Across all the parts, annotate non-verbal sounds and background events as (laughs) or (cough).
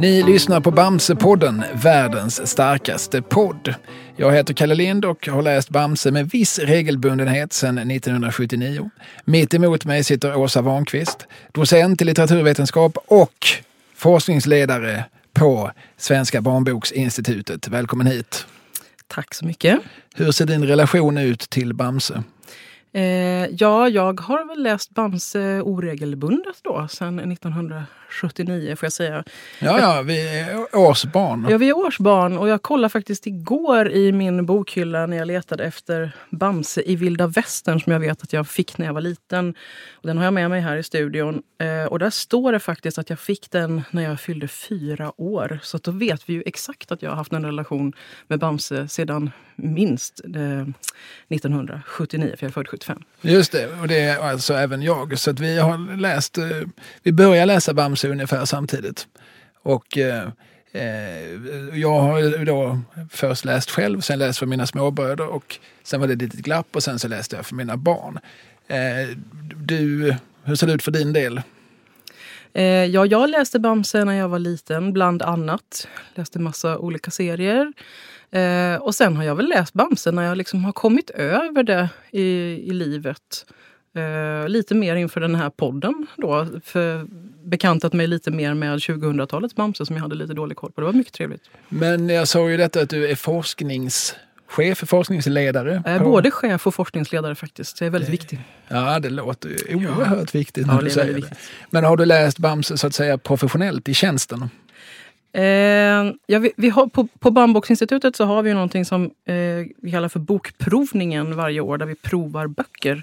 Ni lyssnar på Bamsepodden, världens starkaste podd. Jag heter Kalle Lind och har läst Bamse med viss regelbundenhet sedan 1979. Mitt emot mig sitter Åsa Warnqvist, docent i litteraturvetenskap och forskningsledare på Svenska barnboksinstitutet. Välkommen hit! Tack så mycket. Hur ser din relation ut till Bamse? Eh, ja, jag har väl läst Bamse oregelbundet då, sedan 1979 får jag säga. Ja, ja, vi är årsbarn. Ja, vi är årsbarn och jag kollade faktiskt igår i min bokhylla när jag letade efter Bamse i vilda västern som jag vet att jag fick när jag var liten. Och den har jag med mig här i studion. Eh, och där står det faktiskt att jag fick den när jag fyllde fyra år. Så då vet vi ju exakt att jag har haft en relation med Bamse sedan minst eh, 1979, för jag är född 75. Just det, och det är alltså även jag. Så att vi har läst, eh, vi börjar läsa Bamse ungefär samtidigt. Och eh, eh jag har då först läst själv, sen läst för mina småbröder och sen var det ett litet glapp och sen så läste jag för mina barn. Eh, du, hur ser det ut för din del? Eh, ja, jag läste Bamse när jag var liten, bland annat. Läste massa olika serier. Eh, och sen har jag väl läst Bamse när jag liksom har kommit över det i, i livet. Eh, lite mer inför den här podden då. För bekantat mig lite mer med 2000-talets Bamse som jag hade lite dålig koll på. Det var mycket trevligt. Men jag såg ju detta att du är forsknings chef, forskningsledare? Är på... både chef och forskningsledare faktiskt. Det är väldigt det... viktigt. Ja, det låter oerhört viktigt när ja, du säger det. Viktigt. Men har du läst Bamse så att säga professionellt i tjänsten? Eh, ja, vi, vi, har, på, på Barnboksinstitutet så har vi någonting som eh, vi kallar för Bokprovningen varje år, där vi provar böcker.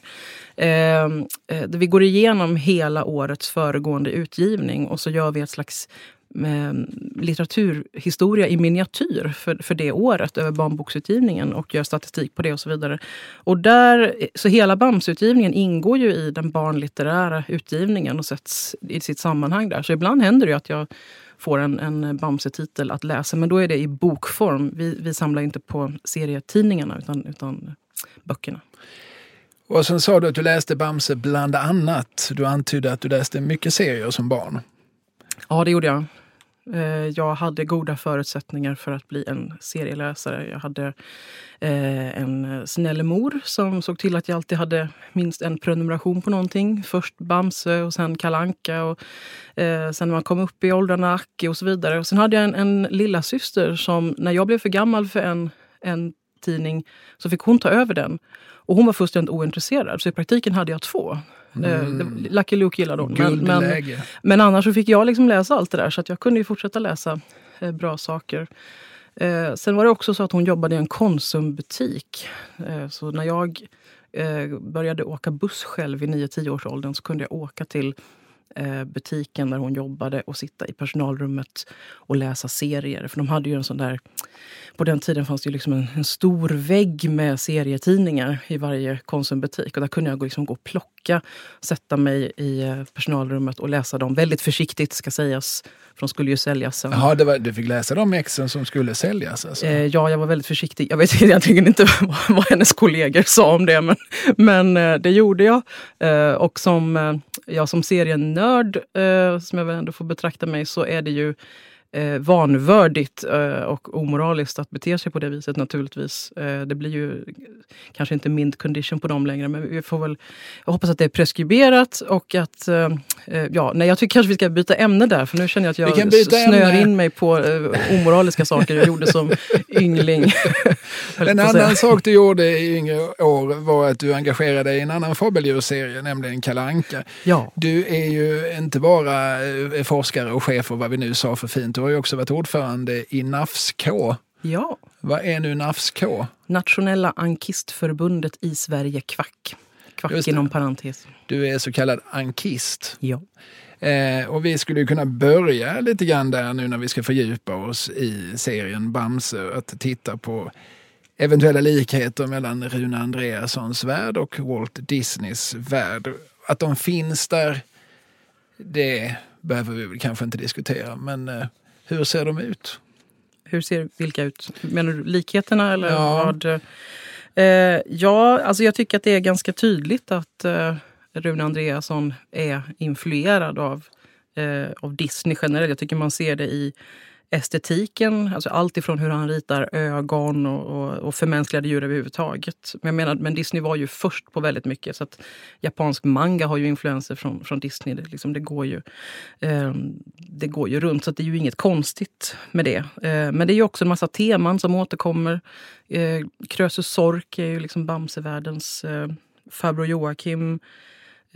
Eh, eh, där vi går igenom hela årets föregående utgivning och så gör vi ett slags eh, litteraturhistoria i miniatyr för, för det året över barnboksutgivningen och gör statistik på det och så vidare. Och där, så hela BAMS-utgivningen ingår ju i den barnlitterära utgivningen och sätts i sitt sammanhang där. Så ibland händer det att jag får en, en Bamse-titel att läsa. Men då är det i bokform. Vi, vi samlar inte på serietidningarna utan, utan böckerna. Och sen sa du att du läste Bamse bland annat. Du antydde att du läste mycket serier som barn. Ja, det gjorde jag. Eh, jag hade goda förutsättningar för att bli en serieläsare. Jag hade eh, en snäll mor som såg till att jag alltid hade minst en prenumeration på någonting. Först Bamse och sen Kalanka och eh, sen när man kom upp i åldrarna Acke och så vidare. Och sen hade jag en, en lilla syster som när jag blev för gammal för en, en tidning så fick hon ta över den. Och hon var fullständigt ointresserad, så i praktiken hade jag två. Mm. Lucky Luke gillade hon. Men, men, men, annars så fick jag liksom läsa allt det där så att jag kunde ju fortsätta läsa eh, bra saker. Eh, sen var det också så att hon jobbade i en Konsumbutik. Eh, så när jag eh, började åka buss själv i 9-10 års åldern så kunde jag åka till eh, butiken där hon jobbade och sitta i personalrummet och läsa serier. För de hade ju en sån där på den tiden fanns det ju liksom en, en, stor vägg med serietidningar i varje Konsumbutik. Och där kunde jag liksom gå och plocka, sätta mig i eh, personalrummet och läsa dem. Väldigt försiktigt ska sägas, för de skulle ju säljas sen. Jaha, var, du fick läsa de exen som skulle säljas? Alltså. Eh, ja, jag var väldigt försiktig. Jag vet (laughs) egentligen inte (laughs) vad, vad hennes kollegor sa om det, men, men eh, det gjorde jag. Eh, och som, jag ja, som serienörd, eh, som jag väl ändå får betrakta mig, så är det ju eh, vanvördigt eh, och omoraliskt att bete sig på det viset naturligtvis. Eh, det blir ju kanske inte mind condition på dem längre men vi får väl jag hoppas att det är preskriberat och att eh, eh, ja, nej jag tycker kanske vi ska byta ämne där för nu känner jag att jag snöar in mig på eh, omoraliska saker jag gjorde som (laughs) yngling. en annan sak du gjorde i yngre år var att du engagerade dig i en annan fabeldjursserie, nämligen Kalanka. Ja. Du är ju inte bara forskare och chef och vad vi nu sa för fint du har ju också varit ordförande i NAFSK. Ja. Vad är nu NAFSK? Nationella Ankistförbundet i Sverige, Kvack. Kvack inom parentes. Du är så kallad ankist. Ja. Eh, och vi skulle kunna börja lite grann där nu när vi ska fördjupa oss i serien Bamse. Att titta på eventuella likheter mellan Rune Andreassons värld och Walt Disneys värld. Att de finns där, det behöver vi kanske inte diskutera. Men eh, hur ser de ut? Hur ser vilka ut? Menar du likheterna eller ja. vad? Eh, ja, alltså jag tycker att det är ganska tydligt att eh, Rune Andreasson är influerad av eh, av Disney generellt. Jag tycker man ser det i estetiken, alltså allt ifrån hur han ritar ögon och, och, och förmänskligade djur överhuvudtaget. Men, jag menar, men Disney var ju först på väldigt mycket. Så att japansk manga har ju influenser från, från Disney. Det, liksom, det, går ju, eh, det går ju runt, så det är ju inget konstigt med det. Eh, men det är ju också en massa teman som återkommer. Eh, Krösus Sork är ju liksom Bamsevärldens eh, farbror Joakim.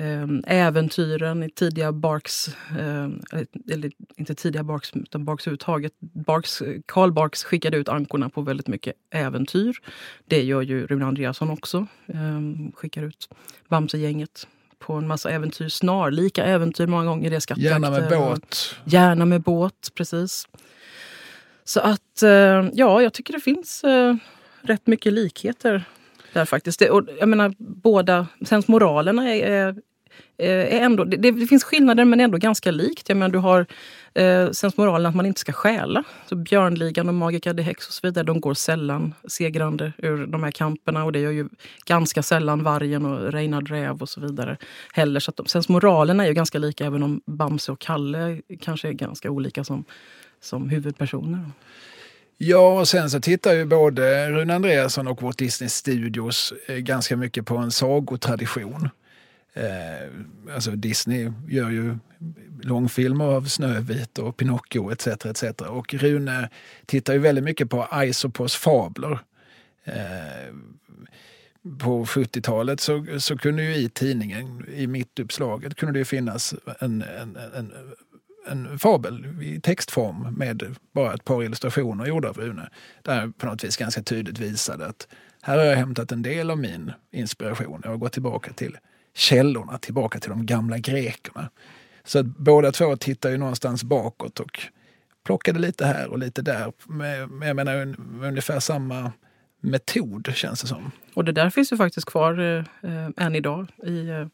Ehm, äventyren i tidiga Barks, ehm, eller inte tidiga Barks, utan Barks överhuvudtaget. Barks, Karl Barks skickade ut ankorna på väldigt mycket äventyr. Det gör ju Rune Andreasson också. Ehm, skickar ut Bamsegänget på en massa äventyr. Snarlika äventyr många gånger. Det är Gärna med båt. Gärna med båt, precis. Så att, ja, jag tycker det finns eh, rätt mycket likheter där faktiskt. Det, och jag menar, båda sensmoralerna är, är, Eh, är ändå... Det, det, finns skillnader men ändå ganska likt. Jag menar, du har eh, sensmoralen att man inte ska stjäla. Så Björnligan och Magica de Hex och så vidare, de går sällan segrande ur de här kamperna. Och det gör ju ganska sällan Vargen och Reinhard Räv och så vidare heller. Så att sensmoralen är ju ganska lika även om Bamse och Kalle kanske är ganska olika som, som huvudpersoner. Ja, och sen så tittar ju både Rune Andreasson och Walt Disney Studios eh, ganska mycket på en sagotradition. Eh, alltså Disney gör ju långfilmer av Snövit och Pinocchio etc. etc. Och Rune tittar ju väldigt mycket på Aesopos fabler. Eh, på 70-talet så, så kunde ju i tidningen, i mittuppslaget, kunde det finnas en, en, en en fabel i textform med bara ett par illustrationer gjorda av Rune. Där på något vis ganska tydligt visade att här har jag hämtat en del av min inspiration. Jag har gått tillbaka till källorna, tillbaka till de gamla grekerna. Så att båda två tittar ju någonstans bakåt och plockade lite här och lite där. Med, jag menar ungefär samma metod känns det som. Och det där finns ju faktiskt kvar eh, än idag i eh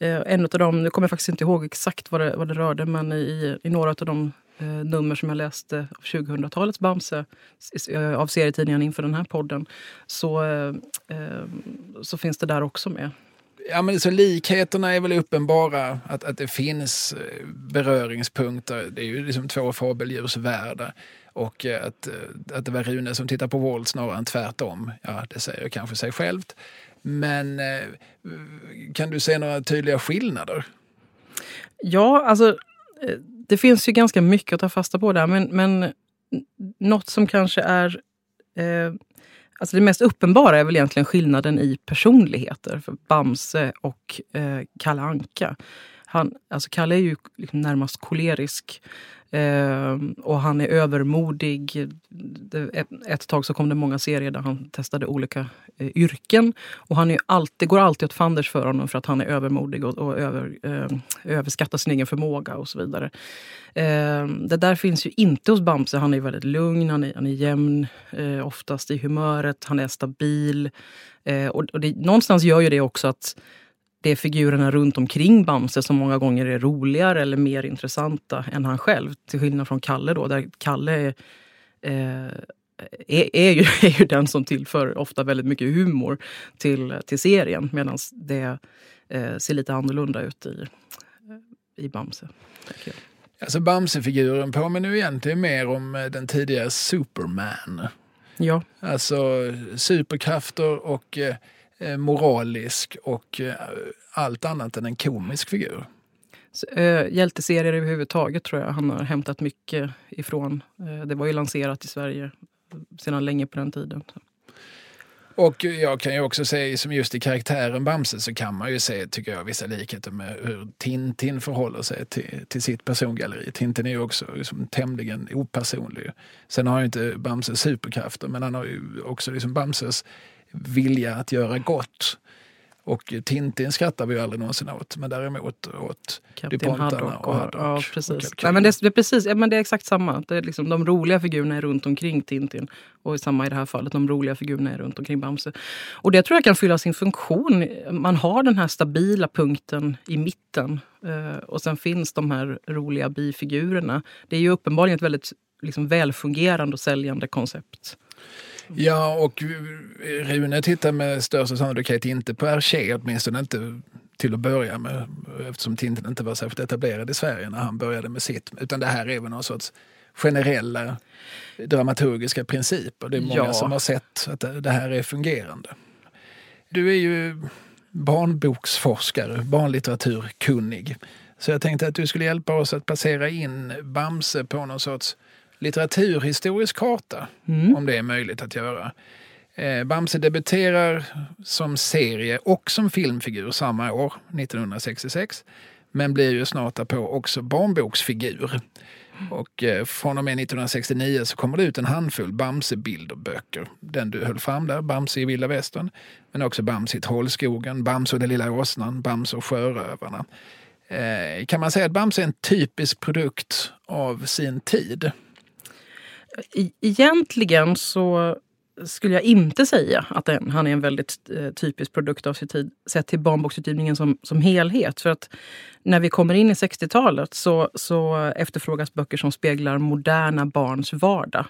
en av dem, nu kommer jag faktiskt inte ihåg exakt vad det, vad det rörde, men i, i några av de eh, nummer som jag läste av 2000-talets Bamse eh, av serietidningen inför den här podden så, eh, eh, så finns det där också med. Ja, men så likheterna är väl uppenbara, att, att det finns eh, beröringspunkter. Det är ju liksom två fabeldjursvärldar. Och eh, att, eh, att det var Rune som tittar på Walt snarare än tvärtom, ja det säger kanske sig självt. Men kan du se några tydliga skillnader? Ja, alltså det finns ju ganska mycket att ta fasta på där. Men, men något som kanske är... Eh, alltså det mest uppenbara är väl egentligen skillnaden i personligheter för Bamse och eh, Kalle Anka. Han, alltså Kalle är ju liksom närmast kolerisk. Eh, och han är övermodig. Ett, ett, tag så kom det många serier där han testade olika eh, yrken. Och han är alltid, det går alltid åt fanders för honom för att han är övermodig och, och över, eh, överskattar sin egen förmåga och så vidare. Eh, det där finns ju inte hos Bamse. Han är väldigt lugn, han är, han är jämn, eh, oftast i humöret, han är stabil. Eh, och, och det, någonstans gör ju det också att det är figurerna runt omkring Bamse som många gånger är roligare eller mer intressanta än han själv. Till skillnad från Kalle då, där Kalle är, eh, är, är, ju, (laughs) är ju den som tillför ofta väldigt mycket humor till, till serien medan det eh, ser lite annorlunda ut i, i Bamse. Alltså Bamse-figuren påminner egentligen mer om eh, den tidigare Superman. Ja. Alltså superkrafter och Eh, moralisk och eh, allt annat än en komisk figur. Äh, hjälteserier överhuvudtaget tror jag han har hämtat mycket ifrån. Det var ju lanserat i Sverige sedan länge på den tiden. Och jag kan ju också säga, som just i karaktären Bamse så kan man ju se, tycker jag, vissa likheter med hur Tintin förhåller sig till, till sitt persongalleri. Tintin är ju också liksom tämligen opersonlig. Sen har ju inte Bamse superkrafter, men han har ju också liksom Bamses vilja att göra gott. Och Tintin skrattar vi ju aldrig någonsin åt, men däremot åt DuPontarna och, och Haddock. Ja, precis. Nej, men det, är, precis ja, men det är exakt samma. Det är liksom, de roliga figurerna är runt omkring Tintin. Och samma i det här fallet, de roliga figurerna är runt omkring Bamse. Och det tror jag kan fylla sin funktion. Man har den här stabila punkten i mitten. Eh, och sen finns de här roliga bifigurerna. Det är ju uppenbarligen ett väldigt liksom, välfungerande och säljande koncept. Ja, och Rune tittar med största sannolikhet inte på Hergé, åtminstone inte till att börja med eftersom Tintin inte var särskilt etablerad i Sverige när han började med sitt. Utan det här är väl någon sorts generella dramaturgiska principer. Det är många ja. som har sett att det här är fungerande. Du är ju barnboksforskare, barnlitteraturkunnig. Så jag tänkte att du skulle hjälpa oss att placera in Bamse på någon sorts litteraturhistorisk karta, mm. om det är möjligt att göra. Eh, Bamse debuterar som serie och som filmfigur samma år, 1966, men blir ju snart därpå också barnboksfigur. Och eh, från och med 1969 så kommer det ut en handfull Bamse-bilderböcker. Den du höll fram där, Bamse i vilda västern. Men också Bamse i Trollskogen, Bamse och den lilla åsnan, Bamse och sjörövarna. Eh, kan man säga att Bamse är en typisk produkt av sin tid? Egentligen så skulle jag inte säga att han är en väldigt eh, typisk produkt av sin tid sett till barnboksutgivningen som, som helhet. För att när vi kommer in i 60-talet så, så efterfrågas böcker som speglar moderna barns vardag.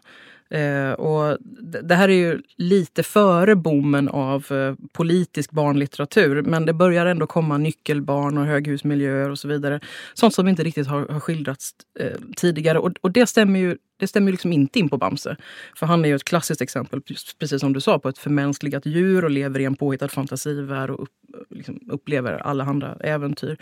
Eh, och det här är ju lite före boomen av eh, politisk barnlitteratur men det börjar ändå komma nyckelbarn och höghusmiljöer och så vidare. Sånt som inte riktigt har, har skildrats eh, tidigare. Och, och, det stämmer ju det stämmer liksom inte in på Bamse. För han är ju ett klassiskt exempel, precis som du sa, på ett förmänskligat djur och lever i en påhittad fantasivärld och upp, liksom upplever allehanda äventyr.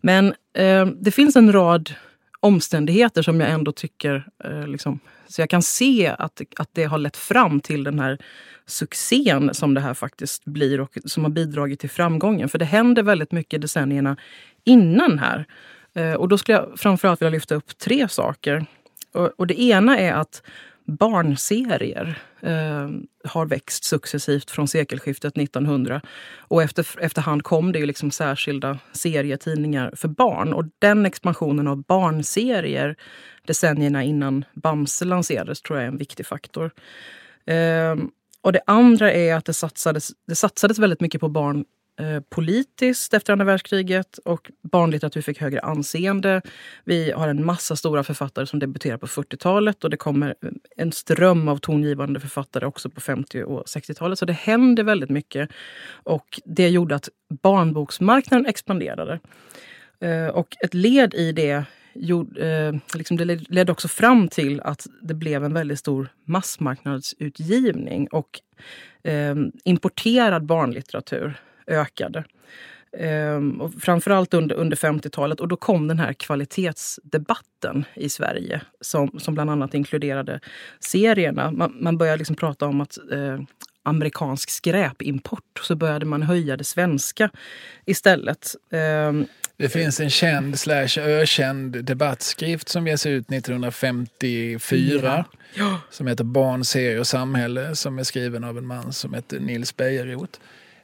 Men eh, det finns en rad omständigheter som jag ändå tycker eh, liksom, så jag kan se att, att det har lett fram till den här succén som det här faktiskt blir och som har bidragit till framgången. För det händer väldigt mycket decennierna innan här. Eh, och då skulle jag framförallt vilja lyfta upp tre saker. Och, och det ena är att barnserier eh, har växt successivt från sekelskiftet 1900. Och efter, efterhand kom det ju liksom särskilda serietidningar för barn. Och den expansionen av barnserier decennierna innan Bamse lanserades tror jag är en viktig faktor. Eh, och det andra är att det satsades, det satsades väldigt mycket på barn Eh, politiskt efter andra världskriget och barnlitteratur fick högre anseende. Vi har en massa stora författare som debuterar på 40-talet och det kommer en ström av tongivande författare också på 50 och 60-talet. Så det händer väldigt mycket. Och det gjorde att barnboksmarknaden expanderade. Eh, och ett led i det eh, liksom det ledde också fram till att det blev en väldigt stor massmarknadsutgivning och eh, importerad barnlitteratur ökade. Ehm, och framförallt under, under 50-talet. Och då kom den här kvalitetsdebatten i Sverige som, som bland annat inkluderade serierna. Man, man började liksom prata om att eh, amerikansk skräpimport så började man höja det svenska istället. Ehm, det finns en känd slash ökänd debattskrift som ges ut 1954 ja. som heter Barn, serie och samhälle som är skriven av en man som heter Nils Bejerot.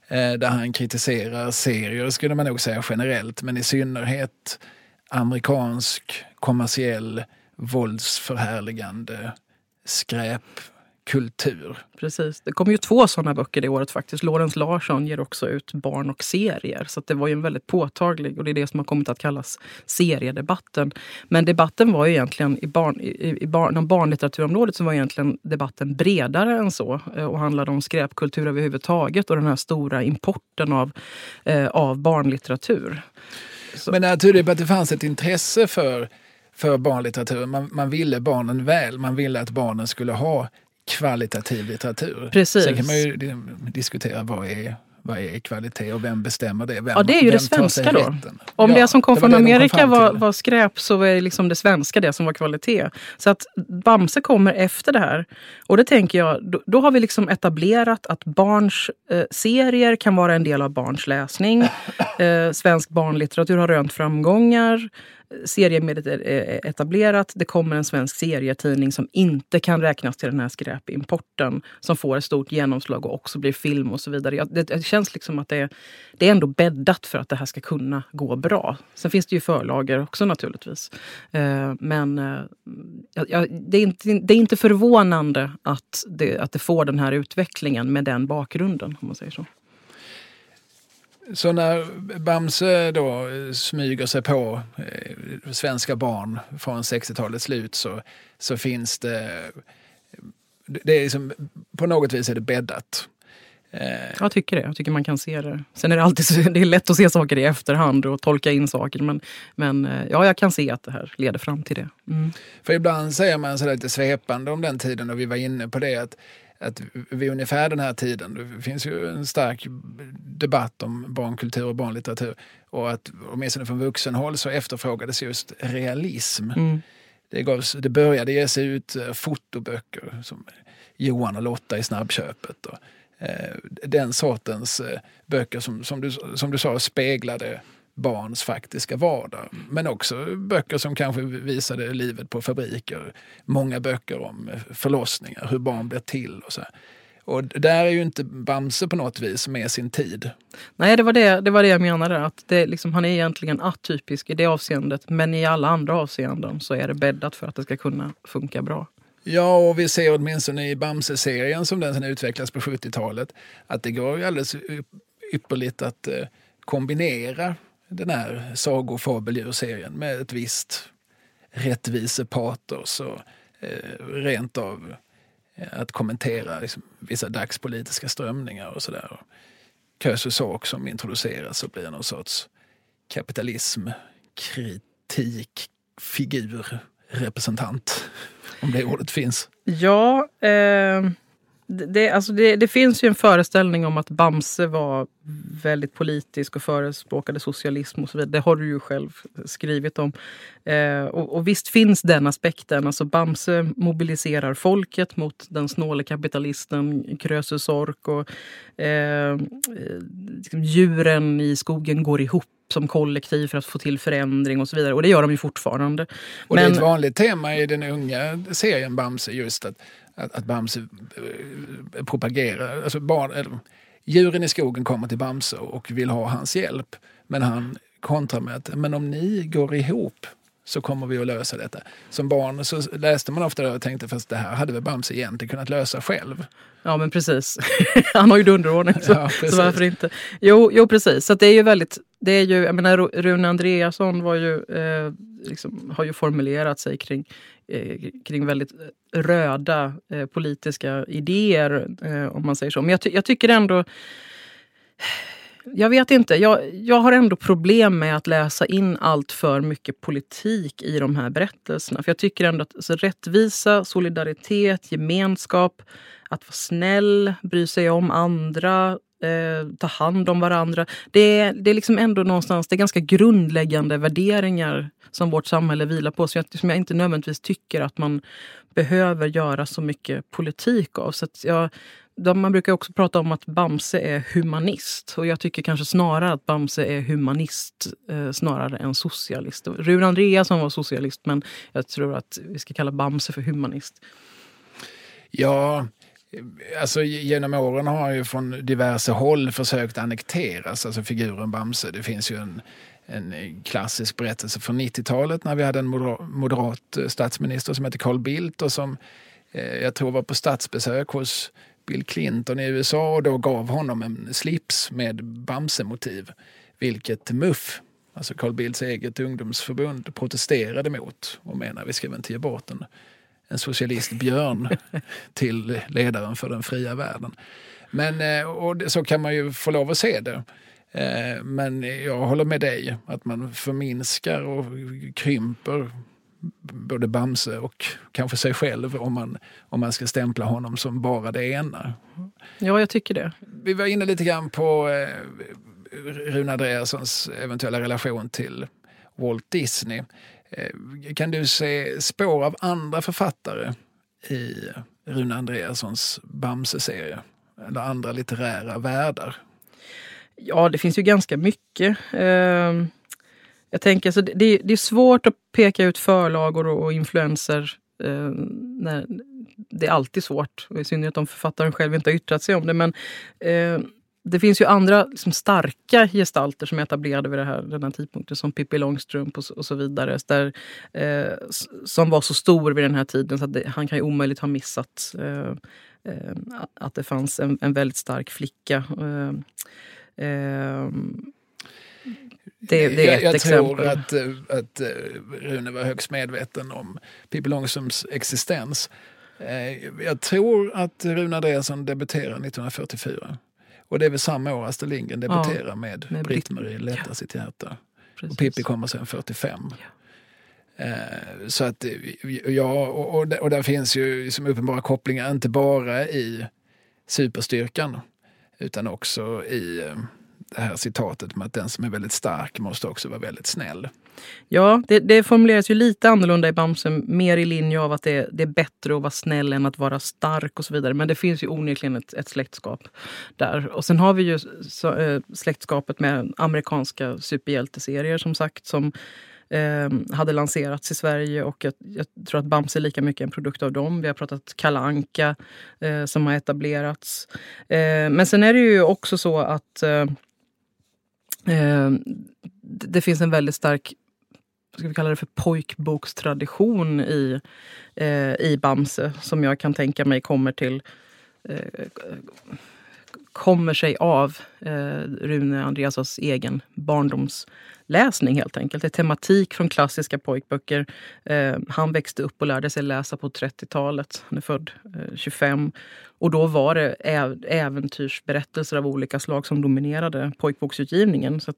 Eh, där han kritiserar serier, skulle man nog säga generellt, men i synnerhet amerikansk kommersiell våldsförhärligande skräp kultur. Precis. Det kom ju två sådana böcker det året faktiskt. Lorentz Larsson ger också ut barn och serier. Så det var ju en väldigt påtaglig och det är det som har kommit att kallas seriedebatten. Men debatten var ju egentligen i, barn, i, i barn, barnlitteraturområdet så var egentligen debatten bredare än så eh, och handlade om skräpkultur överhuvudtaget och den här stora importen av, eh, av barnlitteratur. Så. Men det tyder på att det fanns ett intresse för för barnlitteratur. Man, man ville barnen väl. Man ville att barnen skulle ha kvalitativ litteratur. Precis. Sen kan man ju diskutera vad är, vad är kvalitet och vem bestämmer det? Vem, ja, det är ju det svenska då. Om ja, det som kom det från Amerika kom var, var, skräp så är liksom det svenska det som var kvalitet. Så att Bamse kommer efter det här. Och det tänker jag, då, då har vi liksom etablerat att barns eh, serier kan vara en del av barns läsning. Eh, svensk barnlitteratur har rönt framgångar seriemediet är etablerat. Det kommer en svensk serietidning som inte kan räknas till den här skräpimporten som får ett stort genomslag och också blir film och så vidare. Det, det känns liksom att det, det är ändå bäddat för att det här ska kunna gå bra. Sen finns det ju förlager också naturligtvis. Eh, men eh, ja, det, är inte, det är inte förvånande att det, att det får den här utvecklingen med den bakgrunden, om man säger så. Så när Bamse då smyger sig på eh, svenska barn från 60-talets slut så, så finns det... det är liksom, på något vis är det bäddat. Eh, jag tycker det. Jag tycker man kan se det. Sen är det alltid (laughs) det är lätt att se saker i efterhand och tolka in saker. Men, men eh, ja, jag kan se att det här leder fram till det. Mm. För ibland säger man så lite svepande om den tiden och vi var inne på det att att vid ungefär den här tiden, det finns ju en stark debatt om barnkultur och barnlitteratur och att åtminstone från vuxenhåll så efterfrågades just realism. Mm. Det, gavs, det började ges ut eh, fotoböcker som Johan och Lotta i snabbköpet. Och, eh, den sortens eh, böcker som, som, du, som du sa speglade barns faktiska vardag. Men också böcker som kanske visade livet på fabriker. Många böcker om förlossningar, hur barn blir till och så. Här. Och där är ju inte Bamse på något vis med sin tid. Nej, det var det, det, var det jag menade. Att det, liksom, han är egentligen atypisk i det avseendet. Men i alla andra avseenden så är det bäddat för att det ska kunna funka bra. Ja, och vi ser åtminstone i Bamse-serien som den sen utvecklas på 70-talet att det går ju alldeles ypperligt att eh, kombinera den här sago fabeldjurserien med ett visst rättvisepatos och eh, rent av eh, att kommentera liksom, vissa dagspolitiska strömningar och sådär. Köse sak som introduceras och blir någon sorts kapitalismkritik, figur, representant, om det ordet finns. Ja, eh det, alltså det, det, finns ju en föreställning om att Bamse var väldigt politisk och förespråkade socialism och så vidare. Det har du ju själv skrivit om. Eh, och, och, visst finns den aspekten. Alltså Bamse mobiliserar folket mot den snåle kapitalisten Krösus Sork. Och, eh, liksom djuren i skogen går ihop som kollektiv för att få till förändring och så vidare. Och det gör de ju fortfarande. Och Men, det är ett vanligt tema i den unga serien Bamse just att att, att Bamse eh, propagerar. Alltså barn, eller, djuren i skogen kommer till Bamse och vill ha hans hjälp. Men han kontrar med att men om ni går ihop så kommer vi att lösa detta. Som barn så läste man ofta och tänkte fast det här hade väl Bamse egentligen kunnat lösa själv. Ja men precis. (laughs) Han har ju dunderordning så, ja, så varför inte. Jo, jo precis, så det är ju väldigt, det är ju, jag menar Rune Andreasson var ju, eh, liksom, har ju formulerat sig kring, eh, Eh, kring väldigt eh, röda eh, politiska idéer eh, om man säger så. Men jag, ty jag tycker ändå jag vet inte. Jag, jag har ändå problem med att läsa in allt för mycket politik i de här berättelserna. För jag tycker ändå att alltså, rättvisa, solidaritet, gemenskap, att vara snäll, bry sig om andra, eh, ta hand om varandra. Det är, det är liksom ändå någonstans, det är ganska grundläggande värderingar som vårt samhälle vilar på. som jag, som jag inte nödvändigtvis tycker att man behöver göra så mycket politik av. Så jag, man brukar också prata om att Bamse är humanist. Och jag tycker kanske snarare att Bamse är humanist eh, snarare än socialist. Rune Andreasson var socialist men jag tror att vi ska kalla Bamse för humanist. Ja, alltså genom åren har han ju från diverse håll försökt annekteras, alltså figuren Bamse. Det finns ju en, en klassisk berättelse från 90-talet när vi hade en moderat eh, statsminister som hette Carl Bildt och som eh, jag tror var på statsbesök hos Bill Clinton i USA och då gav honom en slips med Bamse-motiv. Vilket MUF, alltså Carl Bildts eget ungdomsförbund, protesterade mot och menar vi ska väl inte ge bort den en socialistbjörn (laughs) till ledaren för den fria världen. Men eh, och så kan man ju få lov att se det. Eh, men jag håller med dig att man förminskar och krymper både Bamse och kanske sig själv om man, om man ska stämpla honom som bara det ena. Ja, jag tycker det. Vi var inne lite grann på eh, Rune Andreassons eventuella relation till Walt Disney. Eh, kan du se spår av andra författare i Rune Andreassons Bamse-serie? Eller andra litterära världar? Ja, det finns ju ganska mycket. Ehm, jag tänker, alltså, så det, det är svårt att peka ut förlagor och, influenser. Ehm, när, det är alltid svårt, i synnerhet om författaren själv inte har yttrat sig om det. Men eh, det finns ju andra liksom, starka gestalter som är etablerade vid det här, den här tidpunkten, som Pippi Långstrump och, och så vidare. Där, eh, som var så stor vid den här tiden så det, han kan ju omöjligt ha missat eh, eh att det fanns en, en väldigt stark flicka. Eh, eh, det, det är jag, jag tror att, att Rune var högst medveten om Pippi Långstrumps existens. Jag tror att Rune Andreasson debuterade 1944. Och det är väl samma år Astrid Lindgren debuterar ja, med, med Britt-Marie Lättar ja. sitt hjärta. Precis. Och Pippi kommer sen 45. Ja. Eh, så att, ja, och, och, och där finns ju liksom uppenbara kopplingar, inte bara i superstyrkan utan också i eh, det här citatet med att den som är väldigt stark måste också vara väldigt snäll. Ja, det, det formuleras ju lite annorlunda i Bamse, mer i linje av att det, det, är bättre att vara snäll än att vara stark och så vidare. Men det finns ju onekligen ett, ett släktskap där. Och sen har vi ju så, äh, släktskapet med amerikanska superhjälteserier som sagt som eh, hade lanserats i Sverige och jag, jag, tror att Bamse är lika mycket en produkt av dem. Vi har pratat Kalanka eh, som har etablerats. Eh, men sen är det ju också så att eh, eh det finns en väldigt stark ska vi kalla det för pojkbokstradition i, eh, i Bamse som jag kan tänka mig kommer till eh, kommer sig av eh, Rune Andreassons egen barndomsläsning helt enkelt. Det är tematik från klassiska pojkböcker. Eh, han växte upp och lärde sig läsa på 30-talet. Han är född eh, 25. Och då var det äventyrsberättelser av olika slag som dominerade pojkboksutgivningen. Så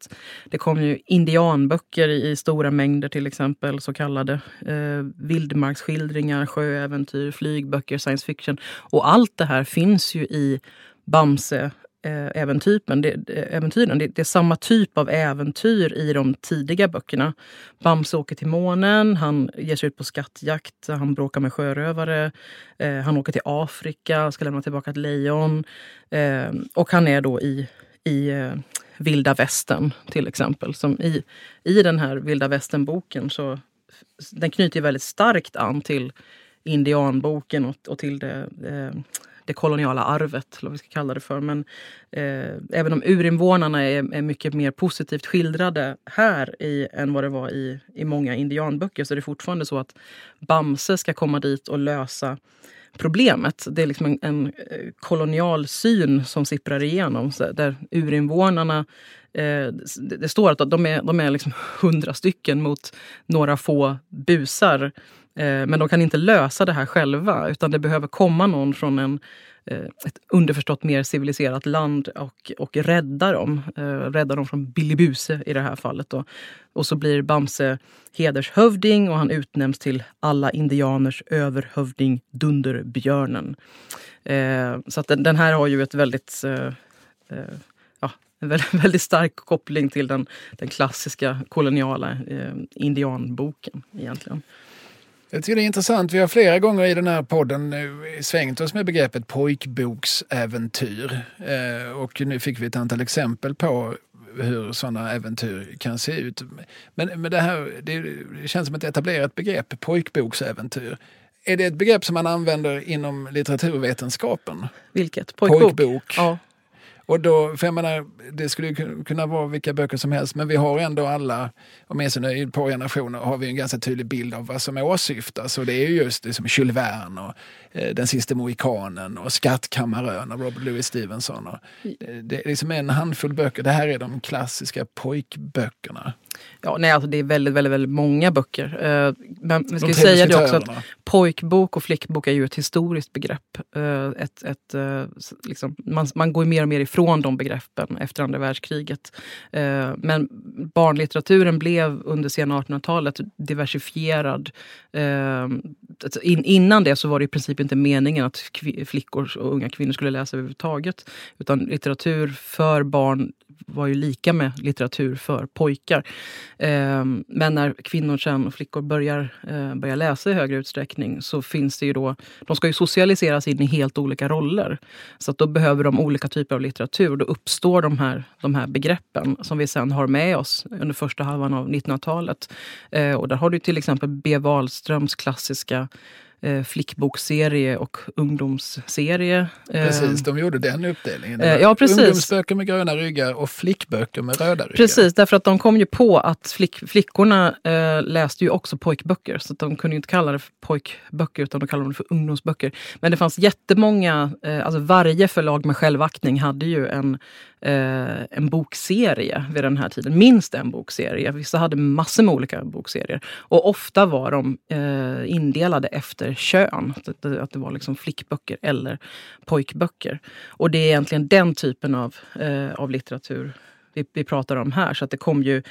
det kom ju indianböcker i stora mängder till exempel, så kallade. Eh, vildmarksskildringar, sjöäventyr, flygböcker, science fiction. Och allt det här finns ju i Bamse-äventyren. Det, äventyren. Det, det är samma typ av äventyr i de tidiga böckerna. Bamse åker till månen, han ger sig ut på skattjakt, han bråkar med sjörövare. Eh, han åker till Afrika, ska lämna tillbaka ett lejon. Eh, och han är då i, i eh, vilda västern till exempel. Som i, I den här vilda västern-boken så den knyter väldigt starkt an till indianboken och, och till det eh, det koloniala arvet, eller vad vi ska kalla det för. Men eh, även om urinvånarna är, är, mycket mer positivt skildrade här i, än vad det var i, i många indianböcker så är det fortfarande så att Bamse ska komma dit och lösa problemet. Det är liksom en, en eh, kolonial syn som sipprar igenom där urinvånarna eh, det står att de är, de är liksom hundra stycken mot några få busar Eh, men de kan inte lösa det här själva utan det behöver komma någon från en, eh, ett underförstått mer civiliserat land och, och rädda dem. Eh, rädda dem från Billy Buse i det här fallet. Då. Och så blir Bamse hedershövding och han utnämns till alla indianers överhövding Dunderbjörnen. Så att den, den, här har ju ett väldigt ja, en väldigt, (laughs) väldigt stark koppling till den, den klassiska koloniala eh, indianboken egentligen. Jag tycker det är intressant. Vi har flera gånger i den här podden svängt oss med begreppet pojkboksäventyr. Eh, och nu fick vi ett antal exempel på hur sådana äventyr kan se ut. Men, men det här det känns som ett etablerat begrepp, pojkboksäventyr. Är det ett begrepp som man använder inom litteraturvetenskapen? Vilket? Pojkbok? Pojkbok. Ja. Och då, för jag menar, det skulle kunna vara vilka böcker som helst men vi har ändå alla, åtminstone i ett par generationer, har vi en ganska tydlig bild av vad som åsyftas. Och det är just det som Jules Verne och eh, Den sista mohikanen och Skattkammarön av Robert Louis Stevenson. Och, det, det är liksom en handfull böcker. Det här är de klassiska pojkböckerna. Ja, nej, alltså det är väldigt, väldigt, väldigt många böcker. Uh, men vi ska säga det också att pojkbok och flickbok är ju ett historiskt begrepp. Uh, ett, ett, uh, liksom, man, man går mer och mer ifrån de begreppen efter andra världskriget. men barnlitteraturen blev under sena 1800-talet diversifierad. In, innan det så var det i princip inte meningen att flickor och unga kvinnor skulle läsa överhuvudtaget. Utan litteratur för barn var ju lika med litteratur för pojkar. Eh, men när kvinnor sen och flickor börjar, eh, börjar läsa i högre utsträckning så finns det ju då, de ska ju socialiseras in i helt olika roller. Så att då behöver de olika typer av litteratur. Då uppstår de här, de här begreppen som vi sen har med oss under första halvan av 1900-talet. Eh, och där har du till exempel B. Wahlströms klassiska eh, flickbokserie och ungdomsserie. Precis, de gjorde den uppdelningen. Eh, ja, precis. Ungdomsböcker med gröna ryggar och flickböcker med röda ryggar. Precis, därför att de kom ju på att flick, flickorna eh, läste ju också pojkböcker. Så de kunde inte kalla det för pojkböcker utan de kallade det för ungdomsböcker. Men det fanns jättemånga, eh, alltså varje förlag med självaktning hade ju en, eh, en bokserie vid den här tiden. Minst en bokserie. Vissa hade massor med olika bokserier. Och ofta var de eh, indelade efter kön. Att det, att det var liksom flickböcker eller pojkböcker. Och det är egentligen den typen av, eh, av litteratur vi, vi pratar om här. Så att det kom ju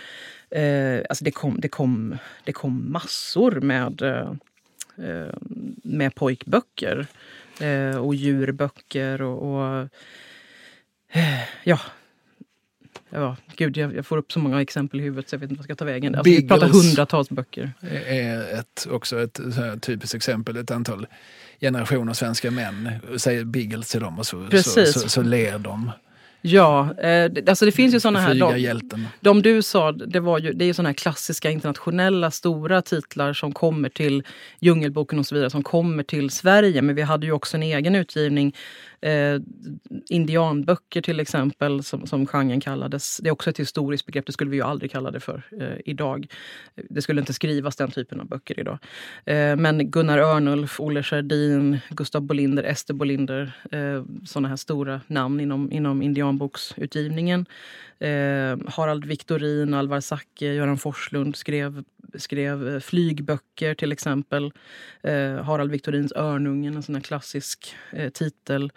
eh, alltså det kom, det kom, det kom massor med, eh, eh med pojkböcker. Eh, och djurböcker och, och ja, Ja, gud, jag, jag, får upp så många exempel i huvudet så jag vet inte vad jag ska ta vägen. Alltså, vi pratar hundratals böcker. är ett, också ett typiskt exempel. Ett antal generationer svenska män säger Biggles till dem och så, så, så, så ler de. Ja, eh, alltså det finns ju såna här... De, de du sa, det, var ju, det är såna här klassiska internationella stora titlar som kommer till Djungelboken och så vidare, som kommer till Sverige. Men vi hade ju också en egen utgivning Eh, indianböcker till exempel, som, som genren kallades. Det är också ett historiskt begrepp, det skulle vi ju aldrig kalla det för eh, idag. Det skulle inte skrivas den typen av böcker idag. Eh, men Gunnar Örnulf, Olle Sjödin, Gustav Bolinder, Ester Bolinder. Eh, sådana här stora namn inom, inom indianboksutgivningen. Eh, Harald Victorin, Alvar Zacke, Göran Forslund skrev, skrev eh, flygböcker till exempel. Eh, Harald Victorins Örnungen, en sån här klassisk eh, titel.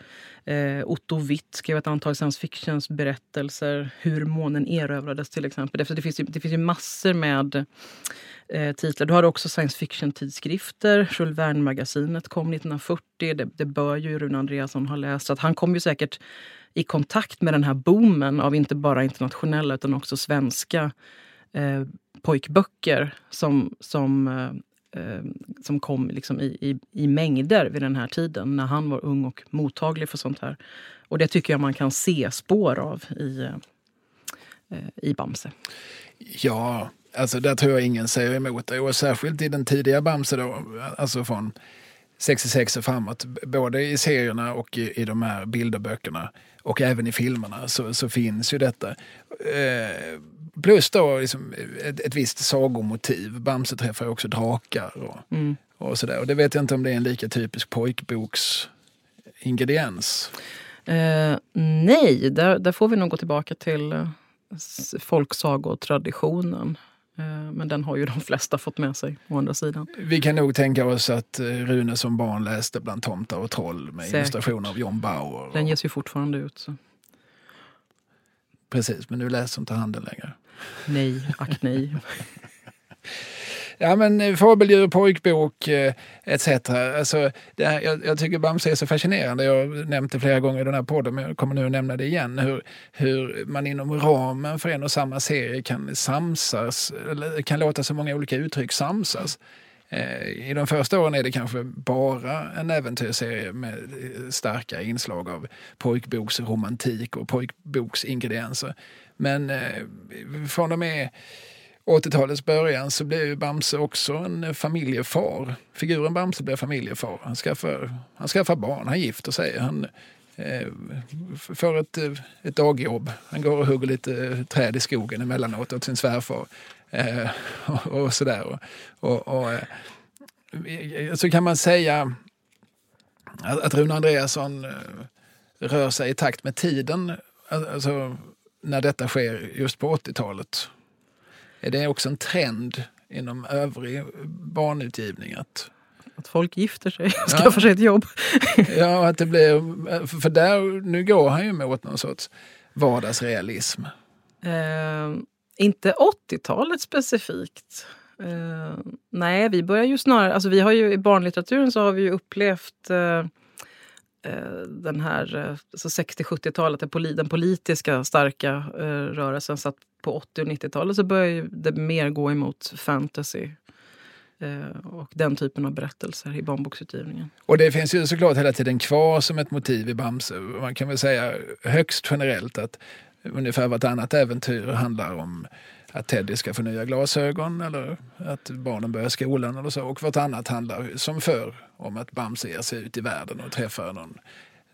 Eh, Otto Witt skrev ett antal science fictions berättelser. Hur månen erövrades till exempel. Det finns ju, det finns ju massor med eh, titlar. Du har också science fiction-tidskrifter. Jules Verne-magasinet kom 1940. Det, det bör ju Rune Andreasson ha läst. Så att han kom ju säkert i kontakt med den här boomen av inte bara internationella utan också svenska eh, pojkböcker som, som, eh, eh, som kom liksom i, i, i, mängder vid den här tiden när han var ung och mottaglig för sånt här. Och det tycker jag man kan se spår av i, eh, eh i Bamse. Ja, alltså där tror jag ingen säger emot det. Och särskilt i den tidiga Bamse då, alltså från 66 och framåt, både i serierna och i, i de här bilderböckerna och även i filmerna så, så finns ju detta. Eh, plus då liksom ett, ett visst sagomotiv. Bamse träffar också drakar och, mm. och sådär. Och det vet jag inte om det är en lika typisk pojkboksingrediens. Eh, nej, där, där får vi nog gå tillbaka till eh, folksagotraditionen. Eh, men den har ju de flesta fått med sig å andra sidan. Vi kan nog tänka oss att eh, Rune som barn läste bland tomtar och troll med Säkert. illustrationer av John Bauer. Och... Den ges ju fortfarande ut. Så. Precis, men nu läser inte han den längre. Nej, ack nej. Ja men eh, fabeldjur, pojkbok eh, etc. Alltså, det här, jag, jag, tycker Bamse är så fascinerande. Jag har nämnt det flera gånger i den här podden men jag kommer nu att nämna det igen. Hur, hur man inom ramen för en och samma serie kan samsas, kan låta så många olika uttryck samsas. Eh, I de första åren är det kanske bara en äventyrsserie med starka inslag av pojkboksromantik och pojkboksingredienser. Men eh, från och med 80-talets början så blev Bamse också en familjefar. Figuren Bamse blev familjefar. Han skaffar, han skaffar barn, han gifter sig. Han eh, får ett, ett dagjobb. Han går och hugger lite träd i skogen emellanåt åt sin svärfar. Eh, (laughs) och, och sådär. Och, och, eh, så kan man säga att, att Rune Andreasson eh, rör sig i takt med tiden. Alltså, när detta sker just på 80-talet. Är det också en trend inom övrig barnutgivning? Att, att folk gifter sig och skaffar ja. sig ett jobb. (laughs) ja, att det blir... För där, nu går han ju mot någon sorts vardagsrealism. Eh, inte 80-talet specifikt. Uh, nej, vi börjar ju snarare... Alltså vi har ju, I barnlitteraturen så har vi ju upplevt uh, uh, den här alltså 60-70-talet, den politiska starka eh, rörelsen satt på 80 och 90-talet så började det mer gå emot fantasy och den typen av berättelser i barnboksutgivningen. Och det finns ju såklart hela tiden kvar som ett motiv i Bamse. Man kan väl säga högst generellt att ungefär vartannat äventyr handlar om att Teddy ska få nya glasögon eller att barnen börjar skolan eller så. Och vartannat handlar som förr om att Bamse ger sig ut i världen och träffar någon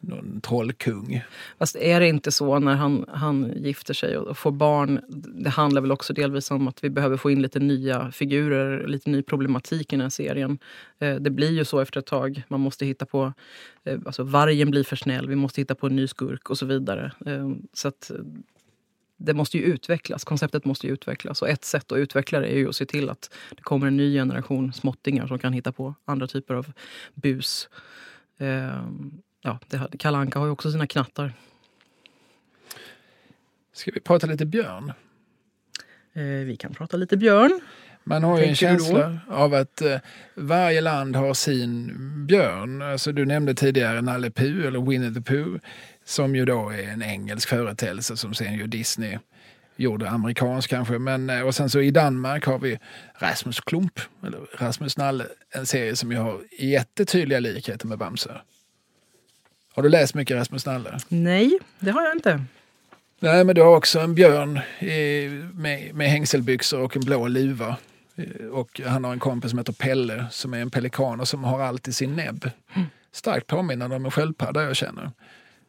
någon trollkung. Fast är det inte så när han, han gifter sig och får barn? Det handlar väl också delvis om att vi behöver få in lite nya figurer, lite ny problematik i den här serien. Eh, det blir ju så efter ett tag. Man måste hitta på... Eh, alltså vargen blir för snäll, vi måste hitta på en ny skurk och så vidare. Eh, så att det måste ju utvecklas. Konceptet måste ju utvecklas. Och ett sätt att utveckla det är ju att se till att det kommer en ny generation småttingar som kan hitta på andra typer av bus ja, det, Kalle Anka har ju också sina knattar. Ska vi prata lite björn? Eh, vi kan prata lite björn. Man har ju en känsla av att eh, varje land har sin björn. Alltså, du nämnde tidigare Nalle Puh eller Winnie the Pooh som ju då är en engelsk företeelse som sen ju Disney gjorde amerikansk kanske. Men, eh, och sen så i Danmark har vi Rasmus Klump, eller Rasmus Nalle, en serie som ju har jättetydliga likheter med Bamse. Har du läst mycket Rasmus Nalle? Nej, det har jag inte. Nej, men du har också en björn i, med, med hängselbyxor och en blå luva. Och han har en kompis som heter Pelle som är en pelikan och som har allt i sin näbb. Mm. Starkt påminnande om en sköldpadda jag känner.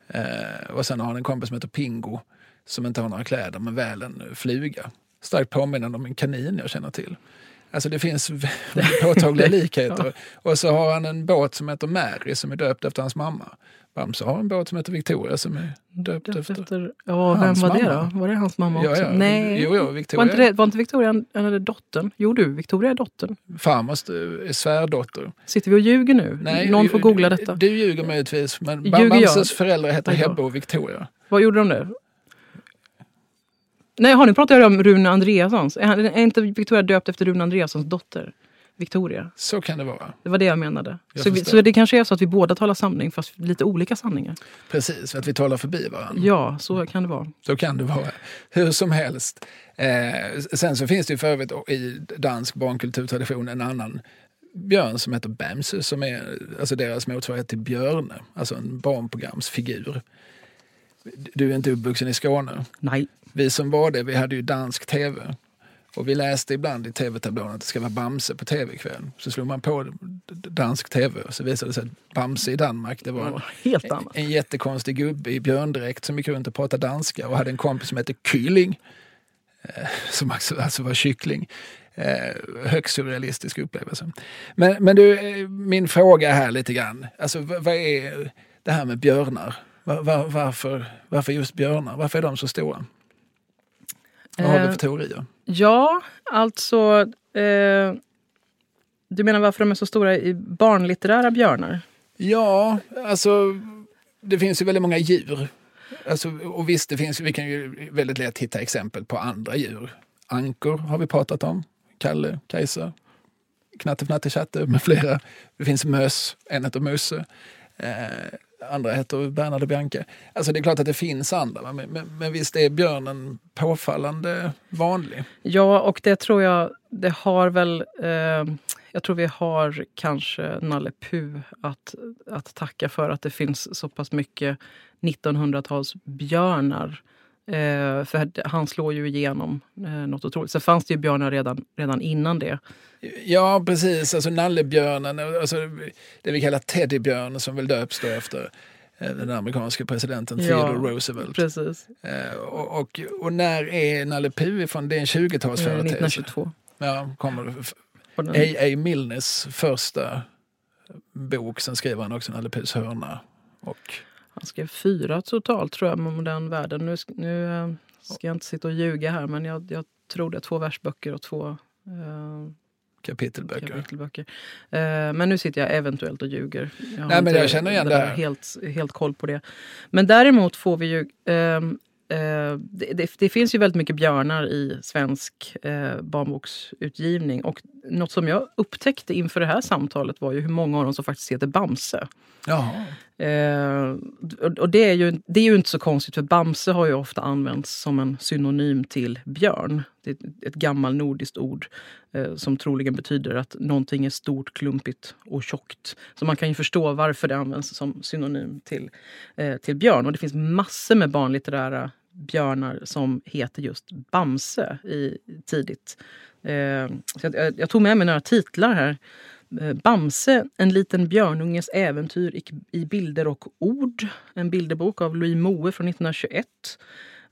Eh, och sen har han en kompis som heter Pingo som inte har några kläder men väl en fluga. Starkt påminnande om en kanin jag känner till. Alltså det finns (laughs) påtagliga likheter. ja. Och så har han en båt som heter Mary som är döpt efter hans mamma. Bamse har en båt som heter Victoria som är döpt, döpt efter, efter ja, hans vem var mamma. det då? Var det hans mamma också? Ja, ja. Nej. Jo, jo, Victoria. Var inte, det, var inte Victoria eller dottern? Jo du, Victoria är dottern. Farmors eh, svärdotter. Sitter vi och ljuger nu? Nej, Någon får googla detta. Du ljuger möjligtvis, men ljuger Bamses föräldrar heter Hebbe och Victoria. Vad gjorde de det? Nej, har ni pratat om Rune Andreassons? Är, är inte Victoria döpt efter Rune Andreassons dotter? Victoria. Så kan det vara. Det var det jag menade. Jag så, vi, så, det kanske är så att vi båda talar sanning fast lite olika sanningar. Precis, att vi talar förbi varandra. Ja, så kan det vara. Så kan det vara. Hur som helst. Eh, sen så finns det ju för övrigt i dansk barnkulturtradition en annan björn som heter Bamse som är alltså deras motsvarighet till Björne, alltså en barnprogramsfigur. Du är inte uppvuxen i Skåne? Nej. Vi som var det, vi hade ju dansk tv. Och vi läste ibland i tv-tablån att det ska vara Bamse på tv-kväll. Så slog man på dansk tv och så visade det sig att Bamse i Danmark det var Helt en, en jättekonstig gubbe i björndräkt som gick runt och pratade danska och hade en kompis som hette Kylling. Eh, som alltså var kyckling. Eh, högst surrealistisk upplevelse. Men, men du, eh, min fråga här lite grann. Alltså vad är det här med björnar? Var, var, varför, varför just björnar? Varför är de så stora? Vad har du för teorier? Ja, alltså... Eh, du menar varför de är så stora i barnlitterära björnar? Ja, alltså det finns ju väldigt många djur. Alltså, och visst, det finns, vi kan ju väldigt lätt hitta exempel på andra djur. Ankor har vi pratat om. Kalle, Kajsa, Knatte, Fnatte, Chatte med flera. Det finns möss, en heter Musse. Eh, andra heter Bernhard och Bianca. Alltså det är klart att det finns andra, men, men, men visst är björnen påfallande vanlig? Ja, och det tror jag, det har väl... Eh, jag tror vi har kanske Nalle Puh att, att tacka för att det finns så pass mycket 1900-talsbjörnar Eh, för han slår ju igenom eh, något otroligt. Sen fanns det ju björnar redan, redan innan det. Ja, precis. Alltså nallebjörnen, alltså det vi kallar teddybjörn som väl döps då efter eh, den amerikanska presidenten Theodore Roosevelt. Precis. Eh, och, och, och, när är Nalle Puh ifrån? Det är en 20-talsföreteelse. 1922. Ja, kommer A.A. Milnes första bok. Sen skriver han också Nalle Puhs hörna. Och han skrev fyra totalt tror jag med modern världen. Nu, nu eh, ska jag inte sitta och ljuga här men jag, jag tror det är två versböcker och två eh, kapitelböcker. kapitelböcker. Eh, men nu sitter jag eventuellt och ljuger. Jag Nej, men jag känner igen det här. Helt, helt koll på det. Men däremot får vi ju ehm, Eh, det, det, det, finns ju väldigt mycket björnar i svensk eh, barnboksutgivning. Och något som jag upptäckte inför det här samtalet var ju hur många av dem som faktiskt heter Bamse. Eh, och det är, ju, det är ju inte så konstigt för Bamse har ju ofta använts som en synonym till björn. Det är ett gammalt nordiskt ord eh, som troligen betyder att någonting är stort, klumpigt och tjockt. Så man kan ju förstå varför det används som synonym till, eh, till björn. Och det finns massor med barnlitterära björnar som heter just Bamse i, tidigt. Eh, så jag, jag, tog med mig några titlar här. Eh, Bamse, en liten björnunges äventyr i, bilder och ord. En bilderbok av Louis Moe från 1921.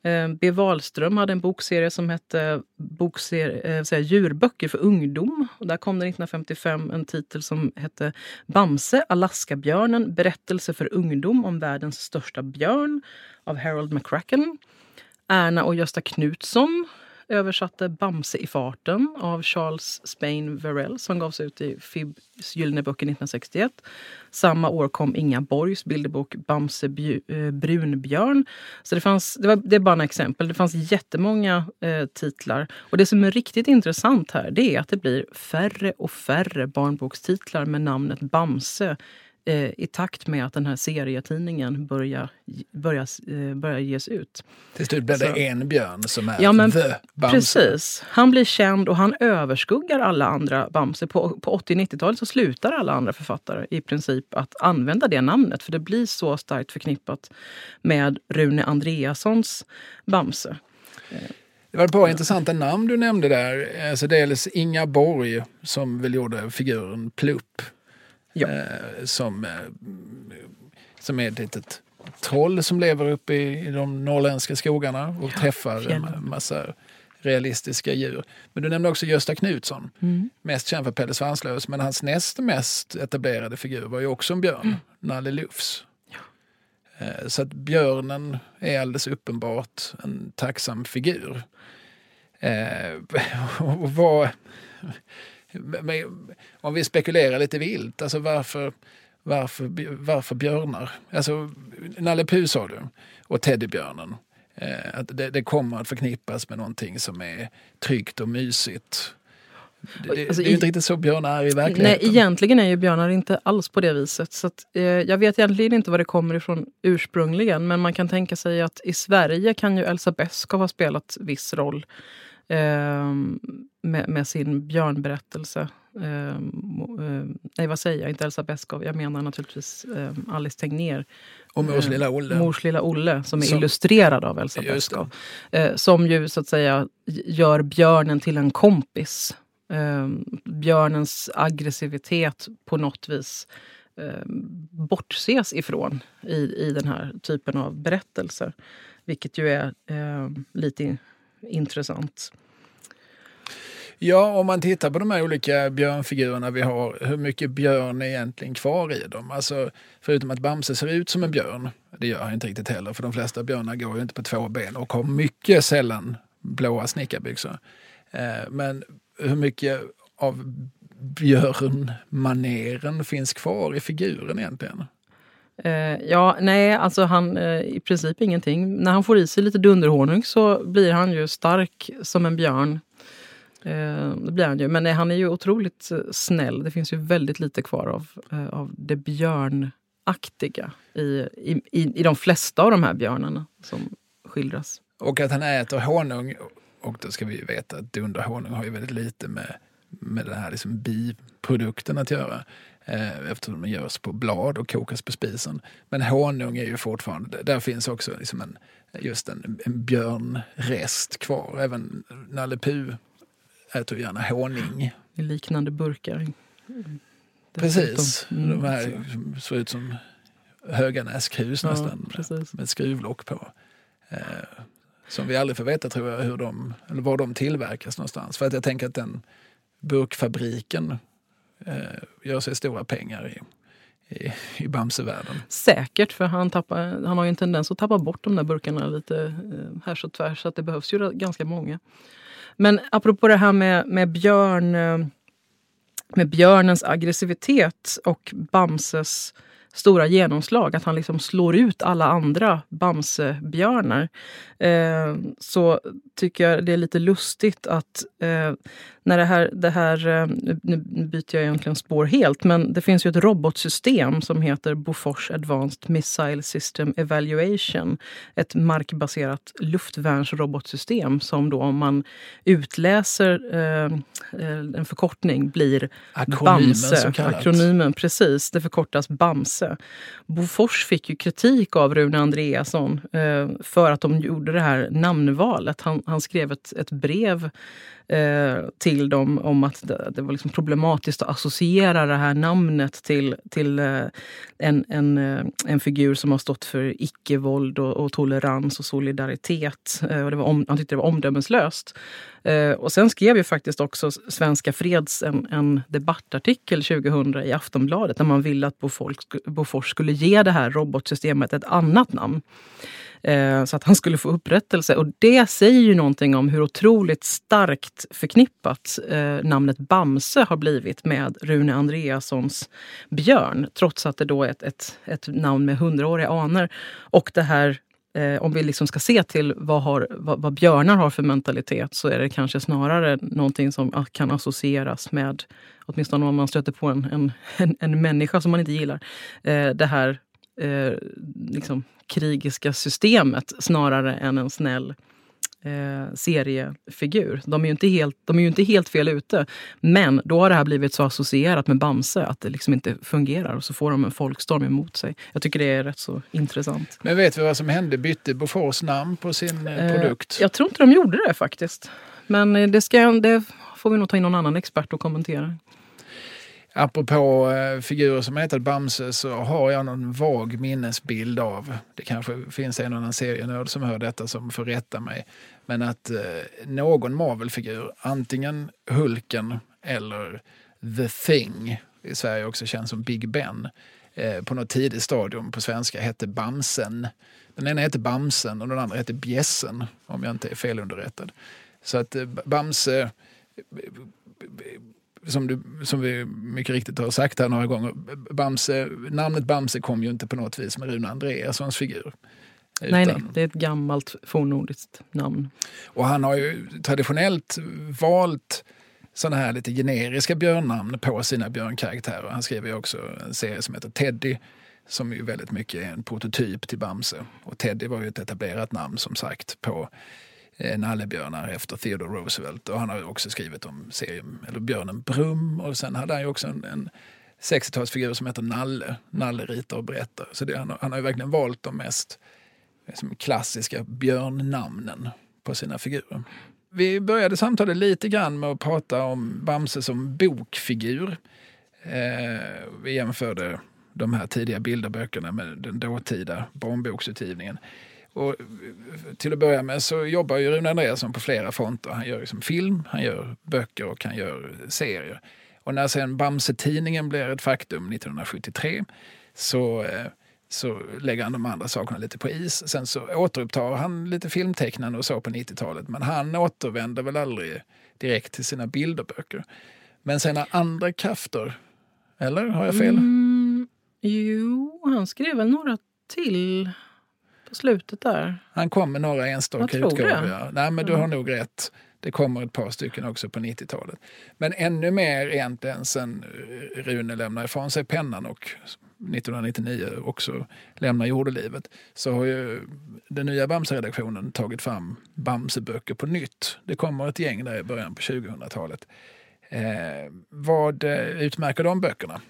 Eh, B. Wahlström hade en bokserie som hette bokserie, eh, Djurböcker för ungdom. Och där kom det 1955 en titel som hette Bamse, Alaskabjörnen, berättelse för ungdom om världens största björn av Harold McCracken. Erna och Gösta Knutsson översatte Bamse i farten av Charles Spain Verrell som gavs ut i Fibs Gyllene böcker 1961. Samma år kom Inga Borgs bilderbok Bamse eh, Brunbjörn. Så det, fanns, det, var, det är bara några exempel. Det fanns jättemånga eh, titlar. Och det som är riktigt intressant här det är att det blir färre och färre barnbokstitlar med namnet Bamse eh, i takt med att den här serietidningen börjar, börjar, eh, börjar ges ut. Till slut blir det Så. en björn som är ja, men, The Bamse. Precis. Han blir känd och han överskuggar alla andra Bamse. På, på 80-90-talet så slutar alla andra författare i princip att använda det namnet för det blir så starkt förknippat med Rune Andreassons Bamse. Det var ett par intressanta namn du nämnde där. Alltså dels Inga Borg som väl gjorde figuren Plupp Ja. Eh, som, eh, som är ett litet troll som lever uppe i, i de norrländska skogarna och ja, träffar fjällen. en massa realistiska djur. Men du nämnde också Gösta Knutsson, mm. mest känd för Pelle Svanslös. Men hans näst mest etablerade figur var ju också en björn, mm. Nalle Lufs. Ja. Eh, så att björnen är alldeles uppenbart en tacksam figur. (laughs) och vad, om vi spekulerar lite vilt, alltså varför, varför, varför björnar? Alltså, Nalle Puh sa du, och Teddybjörnen. Eh, att det, det, kommer att förknippas med någonting som är tryggt och mysigt. Det, alltså, det är ju inte riktigt så björnar är i verkligheten. Nej, egentligen är ju björnar inte alls på det viset. Så att, eh, jag vet egentligen inte var det kommer ifrån ursprungligen. Men man kan tänka sig att i Sverige kan ju Elsa Beskow ha spelat viss roll eh, med, med, sin björnberättelse. Eh, nej, vad säger jag? Inte Elsa Beskow. Jag menar naturligtvis eh, Alice Tegnér. Och Mors lilla Olle. Mors lilla Olle, som är som, illustrerad av Elsa Beskow. Eh, som ju så att säga gör björnen till en kompis. Eh, björnens aggressivitet på något vis eh, bortses ifrån i, i den här typen av berättelser. Vilket ju är eh, lite intressant. Ja, om man tittar på de här olika björnfigurerna vi har, hur mycket björn är egentligen kvar i dem? Alltså, förutom att Bamse ser ut som en björn, det gör han inte riktigt heller, för de flesta björnar går ju inte på två ben och har mycket sällan blåa snickarbyxor. Eh, men hur mycket av björnmaneren finns kvar i figuren egentligen? Eh, ja, nej, alltså han eh, i princip ingenting. När han får i sig lite dunderhonung så blir han ju stark som en björn. Eh, det blir han ju. Men eh, han är ju otroligt eh, snäll. Det finns ju väldigt lite kvar av, av det björnaktiga i, i, i, de flesta av de här björnarna som skildras. Och att han äter honung, och då ska vi ju veta att dunderhonung har ju väldigt lite med, med den här liksom biprodukten att göra eftersom den görs på blad och kokas på spisen. Men honung är ju fortfarande, där finns också liksom en, just en, en björnrest kvar. Även Nalle Puh äter gärna honung. I liknande burkar. Precis, mm, de här som ser ut som Höganäskhus ja, nästan precis. med skruvlock på. Eh, som vi aldrig får veta tror jag hur de, eller var de tillverkas någonstans. För att jag tänker att den burkfabriken eh, gör sig stora pengar i, i, i Bamsevärlden. Säkert, för han, tappar, han har ju en tendens att tappa bort de där burkarna lite eh, här så tvärs. Så att det behövs ju ganska många. Men apropå det här med, med björn eh, med björnens aggressivitet och Bamses stora genomslag, att han liksom slår ut alla andra Bamsebjörnar, eh, så tycker jag det är lite lustigt att eh, när det här, det här, eh, nu byter jag egentligen spår helt, men det finns ju ett robotsystem som heter Bofors Advanced Missile System Evaluation. Ett markbaserat luftvärnsrobotsystem som då om man utläser eh, eh en förkortning blir Akronymen, BAMSE. Akronymen, precis. Det förkortas BAMSE. Bofors fick ju kritik av Rune Andreasson eh, för att de gjorde det här namnvalet. Han, han skrev ett, ett brev Eh, till dem om att det, det var liksom problematiskt att associera det här namnet till, till eh, en, en, eh, en figur som har stått för icke-våld och, och, tolerans och solidaritet. Eh, och det var om, han tyckte det var omdömeslöst. Eh, och sen skrev ju faktiskt också Svenska Freds en, en debattartikel 2000 i Aftonbladet där man ville att Bofors, Bofors skulle ge det här robotsystemet ett annat namn. Eh, så att han skulle få upprättelse. Och det säger ju någonting om hur otroligt starkt förknippat eh, namnet Bamse har blivit med Rune Andreassons Björn. Trots att det då är ett, ett, ett namn med hundraåriga anor. Och det här Eh, om vi liksom ska se till vad, har, vad, vad, björnar har för mentalitet så är det kanske snarare någonting som ah, kan associeras med, åtminstone om man stöter på en, en, en, en människa som man inte gillar, eh, det här eh, liksom, krigiska systemet snarare än en snäll eh, seriefigur. De är, ju inte helt, de är ju inte helt fel ute. Men då har det här blivit så associerat med Bamse att det liksom inte fungerar. Och så får de en folkstorm emot sig. Jag tycker det är rätt så intressant. Men vet vi vad som hände? Bytte Bofors namn på sin eh, produkt? jag tror inte de gjorde det faktiskt. Men eh, det, ska, det får vi nog ta in någon annan expert och kommentera. Apropå eh, figurer som heter Bamse så har jag någon vag minnesbild av, det kanske finns en annan serienörd som hör detta som får rätta mig, men att eh, någon Marvel-figur, antingen Hulken eller The Thing, i Sverige också känns som Big Ben, eh, på något tidigt stadium på svenska hette Bamsen. Den ena hette Bamsen och den andra hette Bjässen, om jag inte är felunderrättad. Så att eh, Bamse eh, som, du, som vi mycket riktigt har sagt här några gånger, Bamse, namnet Bamse kom ju inte på något vis med Rune Andreassons figur. Nej, nej, det är ett gammalt fornnordiskt namn. Och han har ju traditionellt valt sådana här lite generiska björnnamn på sina björnkaraktärer. Han skriver ju också en serie som heter Teddy som ju väldigt mycket är en prototyp till Bamse. Och Teddy var ju ett etablerat namn som sagt på nallebjörnar efter Theodore Roosevelt. Och han har också skrivit om serien, eller björnen Brum och sen hade han ju också en, en 60-talsfigur som heter Nalle. Nalle ritar och berättar. Så det, han, han har ju verkligen valt de mest liksom, klassiska björnnamnen på sina figurer. Vi började samtalet lite grann med att prata om Bamse som bokfigur. Eh, vi jämförde de här tidiga bilderböckerna med den dåtida barnboksutgivningen. Och eh, till att börja med så jobbar ju Rune Andreasson på flera fronter. Han gör liksom film, han gör böcker och han gör eh, serier. Och när sen Bamse-tidningen blir ett faktum 1973 så eh, så lägger han de andra sakerna lite på is. Sen så återupptar han lite filmtecknande och så på 90-talet. Men han återvänder väl aldrig direkt till sina bilderböcker. Men sen har andra krafter, eller har jag fel? Mm, jo, han skrev väl några till på slutet där. Han kom med några enstaka utgåvor. Ja. Nej, men du har nog rätt. Det kommer ett par stycken också på 90-talet. Men ännu mer egentligen sen Rune lämnar ifrån sig pennan och 1999 också lämnar jordelivet så har ju den nya Bamse-redaktionen tagit fram Bamse-böcker på nytt. Det kommer ett gäng där i början på 2000-talet. Eh, vad eh, utmärker de böckerna?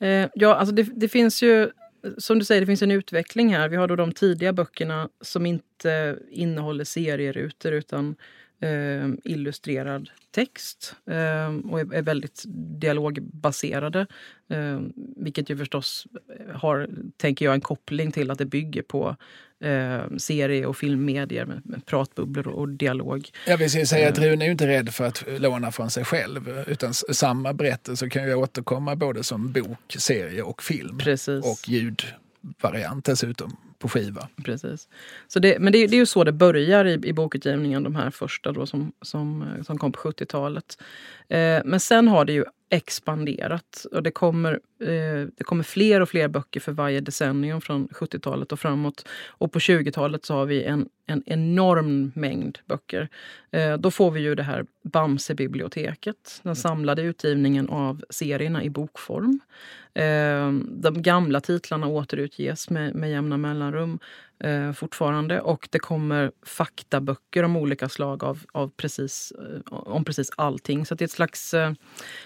Eh, ja, alltså det, det, finns ju som du säger, det finns en utveckling här. Vi har då de tidiga böckerna som inte innehåller serierutor utan eh, illustrerad text eh, och är, är, väldigt dialogbaserade. Eh, vilket ju förstås har, tänker jag, en koppling till att det bygger på eh, serie och filmmedier med, med pratbubblor och, dialog. Jag vill säga att Rune är inte rädd för att låna från sig själv utan samma berättelse kan ju återkomma både som bok, serie och film. Precis. Och ljudvariant dessutom på skiva. Precis. Så det, men det, det, är ju så det börjar i, i bokutgivningen, de här första då som, som, som kom på 70-talet. Eh, men sen har det ju expanderat och det kommer, eh, det kommer fler och fler böcker för varje decennium från 70-talet och framåt. Och på 20-talet så har vi en, en enorm mängd böcker. Eh, då får vi ju det här Bamse-biblioteket, den samlade utgivningen av serierna i bokform. Eh, de gamla titlarna återutges med, med jämna mellanrum eh, fortfarande. Och det kommer faktaböcker om olika slag av, av precis, eh, om precis allting. Så det är ett slags, eh,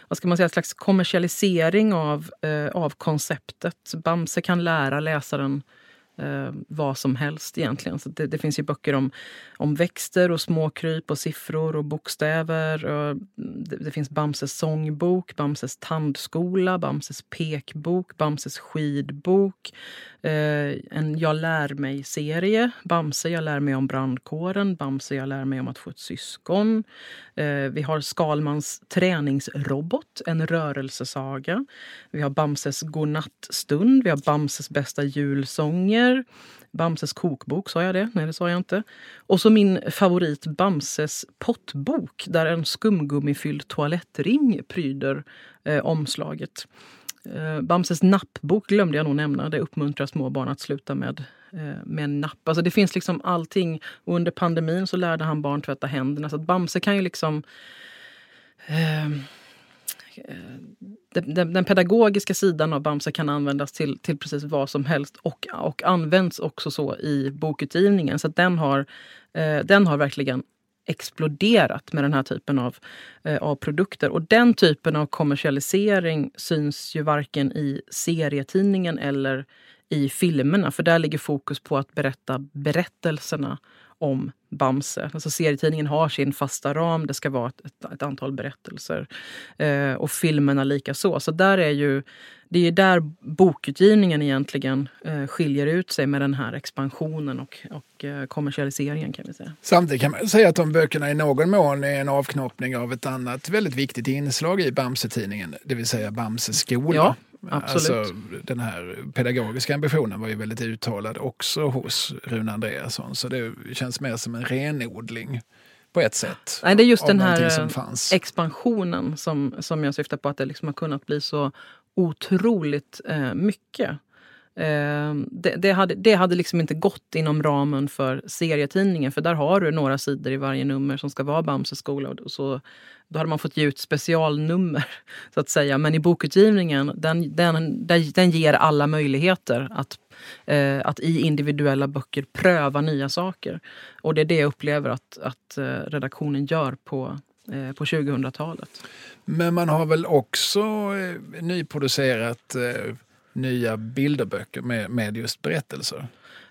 vad ska man säga, ett slags kommersialisering av, eh, av konceptet. Bamse kan lära läsaren eh, vad som helst egentligen. Så det, det, finns ju böcker om, om växter och småkryp och siffror och bokstäver. Och det, det, finns Bamses sångbok, Bamses tandskola, Bamses pekbok, Bamses skidbok. Eh, en Jag lär mig-serie. Bamse, jag lär mig om brandkåren. Bamse, jag lär mig om att få ett syskon. Eh, vi har Skalmans träningsrobot, en rörelsesaga. Vi har Bamses godnattstund. Vi har Bamses bästa julsånger. Bamses kokbok, sa jag det? Nej, det sa jag inte. Och så min favorit Bamses pottbok där en skumgummifylld toalettring pryder eh, omslaget. Eh, Bamses nappbok glömde jag nog nämna. Det uppmuntrar små barn att sluta med, eh, med napp. Alltså det finns liksom allting. Och under pandemin så lärde han barn tvätta händerna. Så att Bamse kan ju liksom... Eh, Eh, den, den, pedagogiska sidan av Bamse kan användas till, till precis vad som helst och, och används också så i bokutgivningen. Så den har, eh, den har verkligen exploderat med den här typen av, eh, av produkter. Och den typen av kommersialisering syns ju varken i serietidningen eller i filmerna. För där ligger fokus på att berätta berättelserna om Bamse. Alltså serietidningen har sin fasta ram, det ska vara ett, ett, ett antal berättelser. Eh, och filmerna lika så. Så där är ju, det är där bokutgivningen egentligen eh, skiljer ut sig med den här expansionen och, och eh, kommersialiseringen kan vi säga. Samtidigt kan man säga att de böckerna i någon mån är en avknoppning av ett annat väldigt viktigt inslag i Bamse-tidningen, det vill säga Bamses skola. Ja, Absolut. Alltså, den här pedagogiska ambitionen var ju väldigt uttalad också hos Rune Andreasson. Så det känns mer som en renodling på ett sätt. Nej, det är just den här expansionen som, som jag syftar på. Att det liksom har kunnat bli så otroligt eh, mycket. Ehm, det, det, hade, det hade liksom inte gått inom ramen för serietidningen för där har du några sidor i varje nummer som ska vara Bamses skola. Och så, då hade man fått ge ut specialnummer, så att säga. Men i bokutgivningen, den, den, den ger alla möjligheter att, eh, att i individuella böcker pröva nya saker. Och det är det jag upplever att, att eh, redaktionen gör på, eh, på 2000-talet. Men man har väl också eh, nyproducerat eh, nya bilderböcker med, med just berättelser?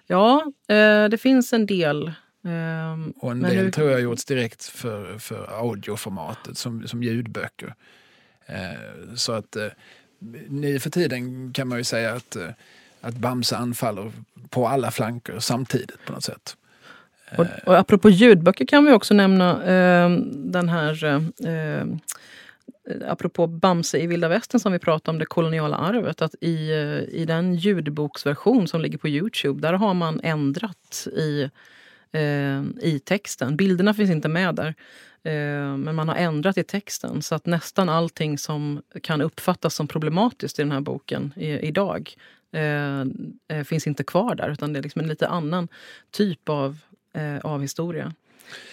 Ja, eh, det finns en del. Ehm, och en del hur... tror jag gjorts direkt för, för audioformatet som, som ljudböcker. Eh, så att eh, nu för tiden kan man ju säga att, att Bamse anfaller på alla flanker samtidigt på något sätt. Och, och apropå ljudböcker kan vi också nämna eh, den här eh, apropå Bamse i vilda västern som vi pratade om, det koloniala arvet, att i, eh, i den ljudboksversion som ligger på Youtube, där har man ändrat i, eh, i texten. Bilderna finns inte med där. Eh, men man har ändrat i texten så att nästan allting som kan uppfattas som problematiskt i den här boken i, idag eh, eh finns inte kvar där. Utan det är liksom en lite annan typ av, eh, av historia.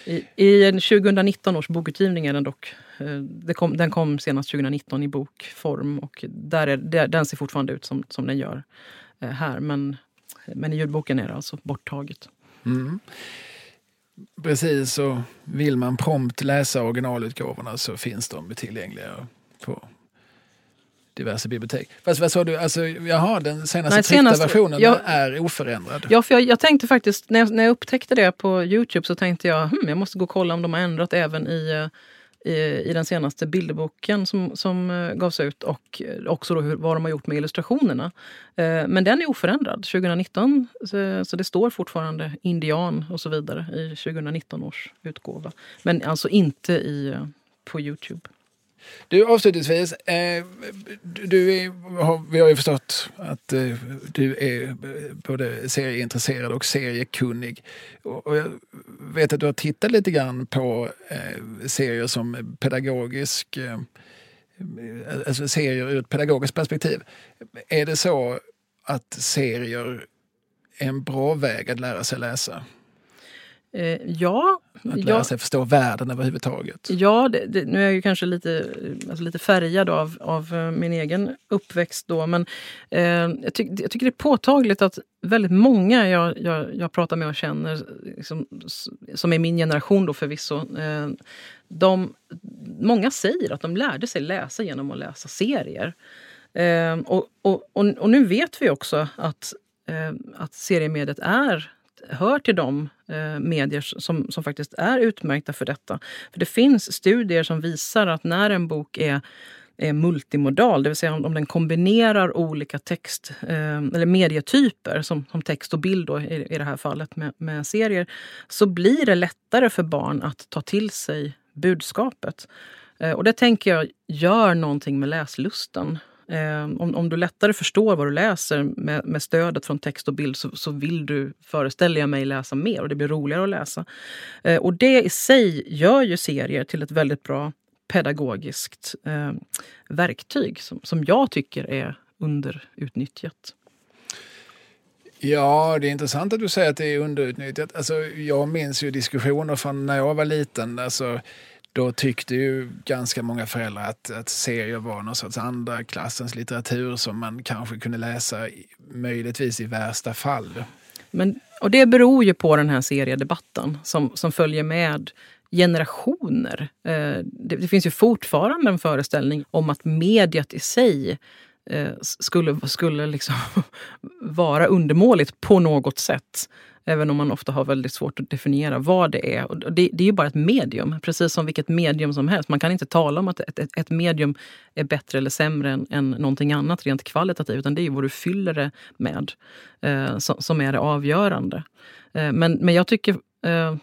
I, I 2019 års bokutgivning är den dock eh, kom, den kom senast 2019 i bokform och där är, där, den ser fortfarande ut som, som den gör eh, här. Men, men i ljudboken är det alltså borttaget. Mm. Precis, och vill man prompt läsa originalutgåvorna så finns de tillgängliga på diverse bibliotek. Fast vad sa du, alltså, jaha, den senaste Nej, tryckta versionen jag, är oförändrad? Ja, för jag, jag, tänkte faktiskt, när jag, när jag upptäckte det på Youtube så tänkte jag, hm, jag måste gå och kolla om de har ändrat även i eh, i, i den senaste bilderboken som, som uh, gavs ut och också då hur, vad de har gjort med illustrationerna. Men den är oförändrad 2019, så, så, det står fortfarande indian och så vidare i 2019 års utgåva. Men alltså inte i, på Youtube. Du, avslutningsvis, eh, du är, vi har ju förstått att eh, du är eh, både serieintresserad och seriekunnig. Och, och jag vet att du har tittat lite grann på eh, serier som pedagogisk, eh, eh alltså serier ur ett pedagogiskt perspektiv. Är det så att serier är en bra väg att lära sig läsa? Eh, ja. Att lära ja, sig förstå världen överhuvudtaget. Ja, det, det, nu är jag ju kanske lite, alltså lite färgad av, av eh, min egen uppväxt då. Men eh, jag, ty, jag, tycker det är påtagligt att väldigt många jag, jag, jag pratar med och känner, liksom, som är min generation då förvisso, eh, de, många säger att de lärde sig läsa genom att läsa serier. Eh, och, och, och, och, nu vet vi också att, eh, att seriemediet är hör till de eh, medier som, som faktiskt är utmärkta för detta. För Det finns studier som visar att när en bok är är multimodal, det vill säga om den kombinerar olika text eh, eller medietyper som, som text och bild då, i, i det här fallet med, med serier, så blir det lättare för barn att ta till sig budskapet. Eh, och det tänker jag gör någonting med läslusten. Eh, om, om du lättare förstår vad du läser med, med stödet från text och bild så, så vill du, föreställer jag mig, läsa mer och det blir roligare att läsa. Eh, och det i sig gör ju serier till ett väldigt bra pedagogiskt eh, verktyg som, som jag tycker är underutnyttjat. Ja, det är intressant att du säger att det är underutnyttjat. Alltså, jag minns ju diskussioner från när jag var liten. Alltså, då tyckte ju ganska många föräldrar att, att serier var någon sorts andra klassens litteratur som man kanske kunde läsa möjligtvis i värsta fall. Men, och det beror ju på den här seriedebatten som, som följer med generationer. Eh, det, det, finns ju fortfarande en föreställning om att mediet i sig eh, skulle, skulle liksom (laughs) vara undermåligt på något sätt. Även om man ofta har väldigt svårt att definiera vad det är. Och det, det är ju bara ett medium, precis som vilket medium som helst. Man kan inte tala om att ett, ett, ett medium är bättre eller sämre än, än någonting annat rent kvalitativt. Utan det är vad du fyller det med eh, som, som, är det avgörande. Eh, men, men jag tycker eh,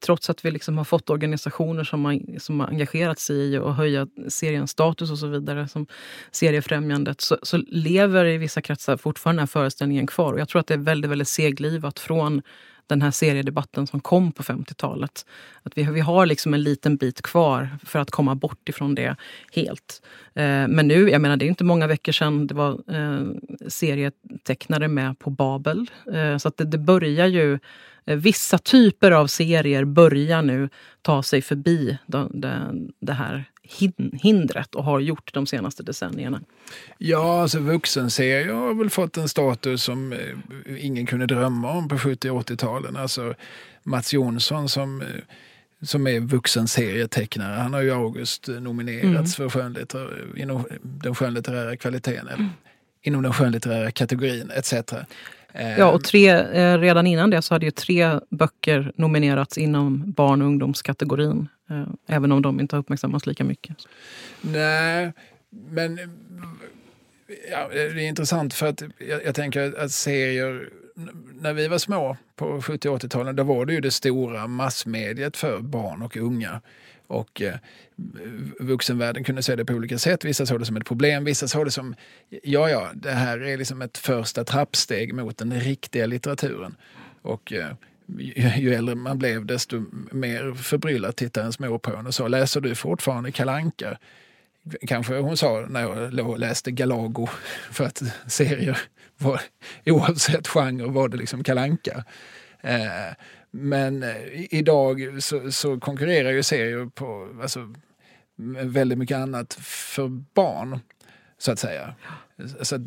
trots att vi liksom har fått organisationer som har, som har engagerat sig i att höja seriens status och så vidare, som Seriefrämjandet, så, så lever i vissa kretsar fortfarande den här föreställningen kvar. Och jag tror att det är väldigt, väldigt seglivat från den här seriedebatten som kom på 50-talet. Att vi, vi har liksom en liten bit kvar för att komma bort ifrån det helt. Eh, men nu, jag menar det är inte många veckor sedan det var eh, serietecknare med på Babel. Eh, så att det, det börjar ju vissa typer av serier börjar nu ta sig förbi det här hindret och har gjort de senaste decennierna. Ja, alltså vuxenserier har väl fått en status som eh, ingen kunde drömma om på 70 och 80-talen. Alltså Mats Jonsson som, eh, som är vuxenserietecknare, han har ju August nominerats mm. för skönlittär, inom den skönlitterära kvaliteten, mm. inom den skönlitterära kategorin etc. Ja, och tre, eh, redan innan det så hade ju tre böcker nominerats inom barn och ungdomskategorin. Eh, även om de inte har uppmärksammats lika mycket. Nej, men ja, det är intressant för att jag, jag tänker att serier när vi var små på 70 och 80-talen, då var det ju det stora massmediet för barn och unga. Och eh, vuxenvärlden kunde se det på olika sätt. Vissa såg det som ett problem, vissa såg det som, ja ja, det här är liksom ett första trappsteg mot den riktiga litteraturen. Och eh, ju, ju äldre man blev desto mer förbryllad tittade ens mor på en och sa, läser du fortfarande Kalanka? Kanske hon sa när jag läste Galago, (laughs) för att serier var, oavsett genre var det liksom Kalanka. Eh, men eh, idag så, så, konkurrerar ju serier på alltså, väldigt mycket annat för barn, så att säga. Så att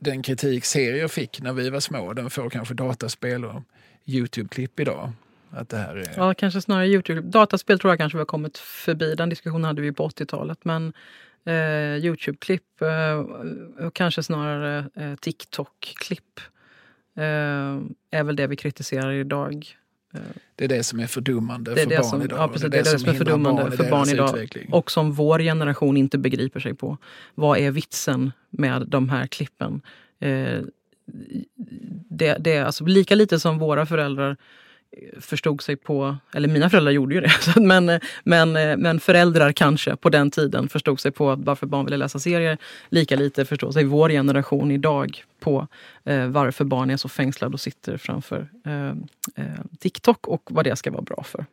den kritik serier fick när vi var små, den får kanske dataspel och Youtube-klipp idag. Att det här är... Ja, kanske snarare Youtube. Dataspel tror jag kanske vi har kommit förbi. Den diskussionen hade vi på 80-talet. Men eh, Youtube-klipp eh, och kanske snarare eh, TikTok-klipp eh, är väl det vi kritiserar idag. Det är det som är fördummande för barn idag. Det, är det, som är fördummande för barn idag. Utveckling. Och som vår generation inte begriper sig på. Vad är vitsen med de här klippen? Eh, det, det är alltså lika lite som våra föräldrar förstod sig på, eller mina föräldrar gjorde ju det, (laughs) men, eh, men, eh, men föräldrar kanske på den tiden förstod sig på varför barn ville läsa serier. Lika lite förstår sig vår generation idag på eh, varför barn är så fängslade och sitter framför eh, eh, TikTok och vad det ska vara bra för.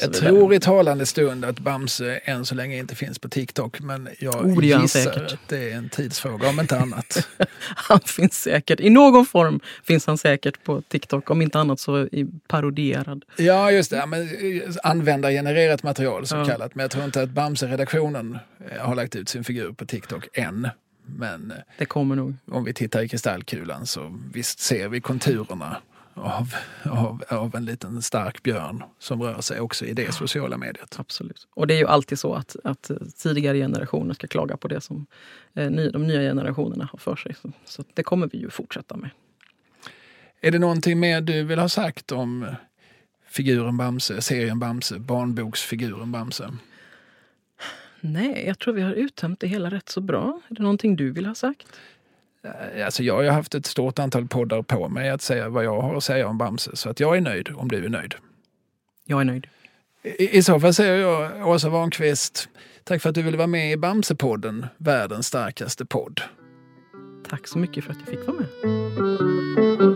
Jag tror i talande stund att Bamse än så länge inte finns på TikTok. Men jag oh, gissar säkert. att det är en tidsfråga om inte annat. (laughs) han finns säkert. I någon form finns han säkert på TikTok. Om inte annat så parodierad. Ja, just det. Men eh, användargenererat material så ja. kallat. Men jag tror inte att Bamse-redaktionen eh, har lagt ut sin figur på TikTok än. Men det kommer nog. Om vi tittar i kristallkulan så visst ser vi konturerna av, av, av en liten stark björn som rör sig också i det sociala mediet. Absolut. Och det är ju alltid så att, att tidigare generationer ska klaga på det som eh, de nya generationerna har för sig. Så, så det kommer vi ju fortsätta med. Är det någonting mer du vill ha sagt om figuren Bamse, serien Bamse, barnboksfiguren Bamse? Nej, jag tror vi har uttömt det hela rätt så bra. Är det någonting du vill ha sagt? Eh, alltså jag har haft ett stort antal poddar på mig att säga vad jag har att säga om Bamse. Så att jag är nöjd om du är nöjd. Jag är nöjd. I, i så fall säger jag Åsa Warnqvist, tack för att du ville vara med i Bamsepodden, världens starkaste podd. Tack så mycket för att jag fick vara med.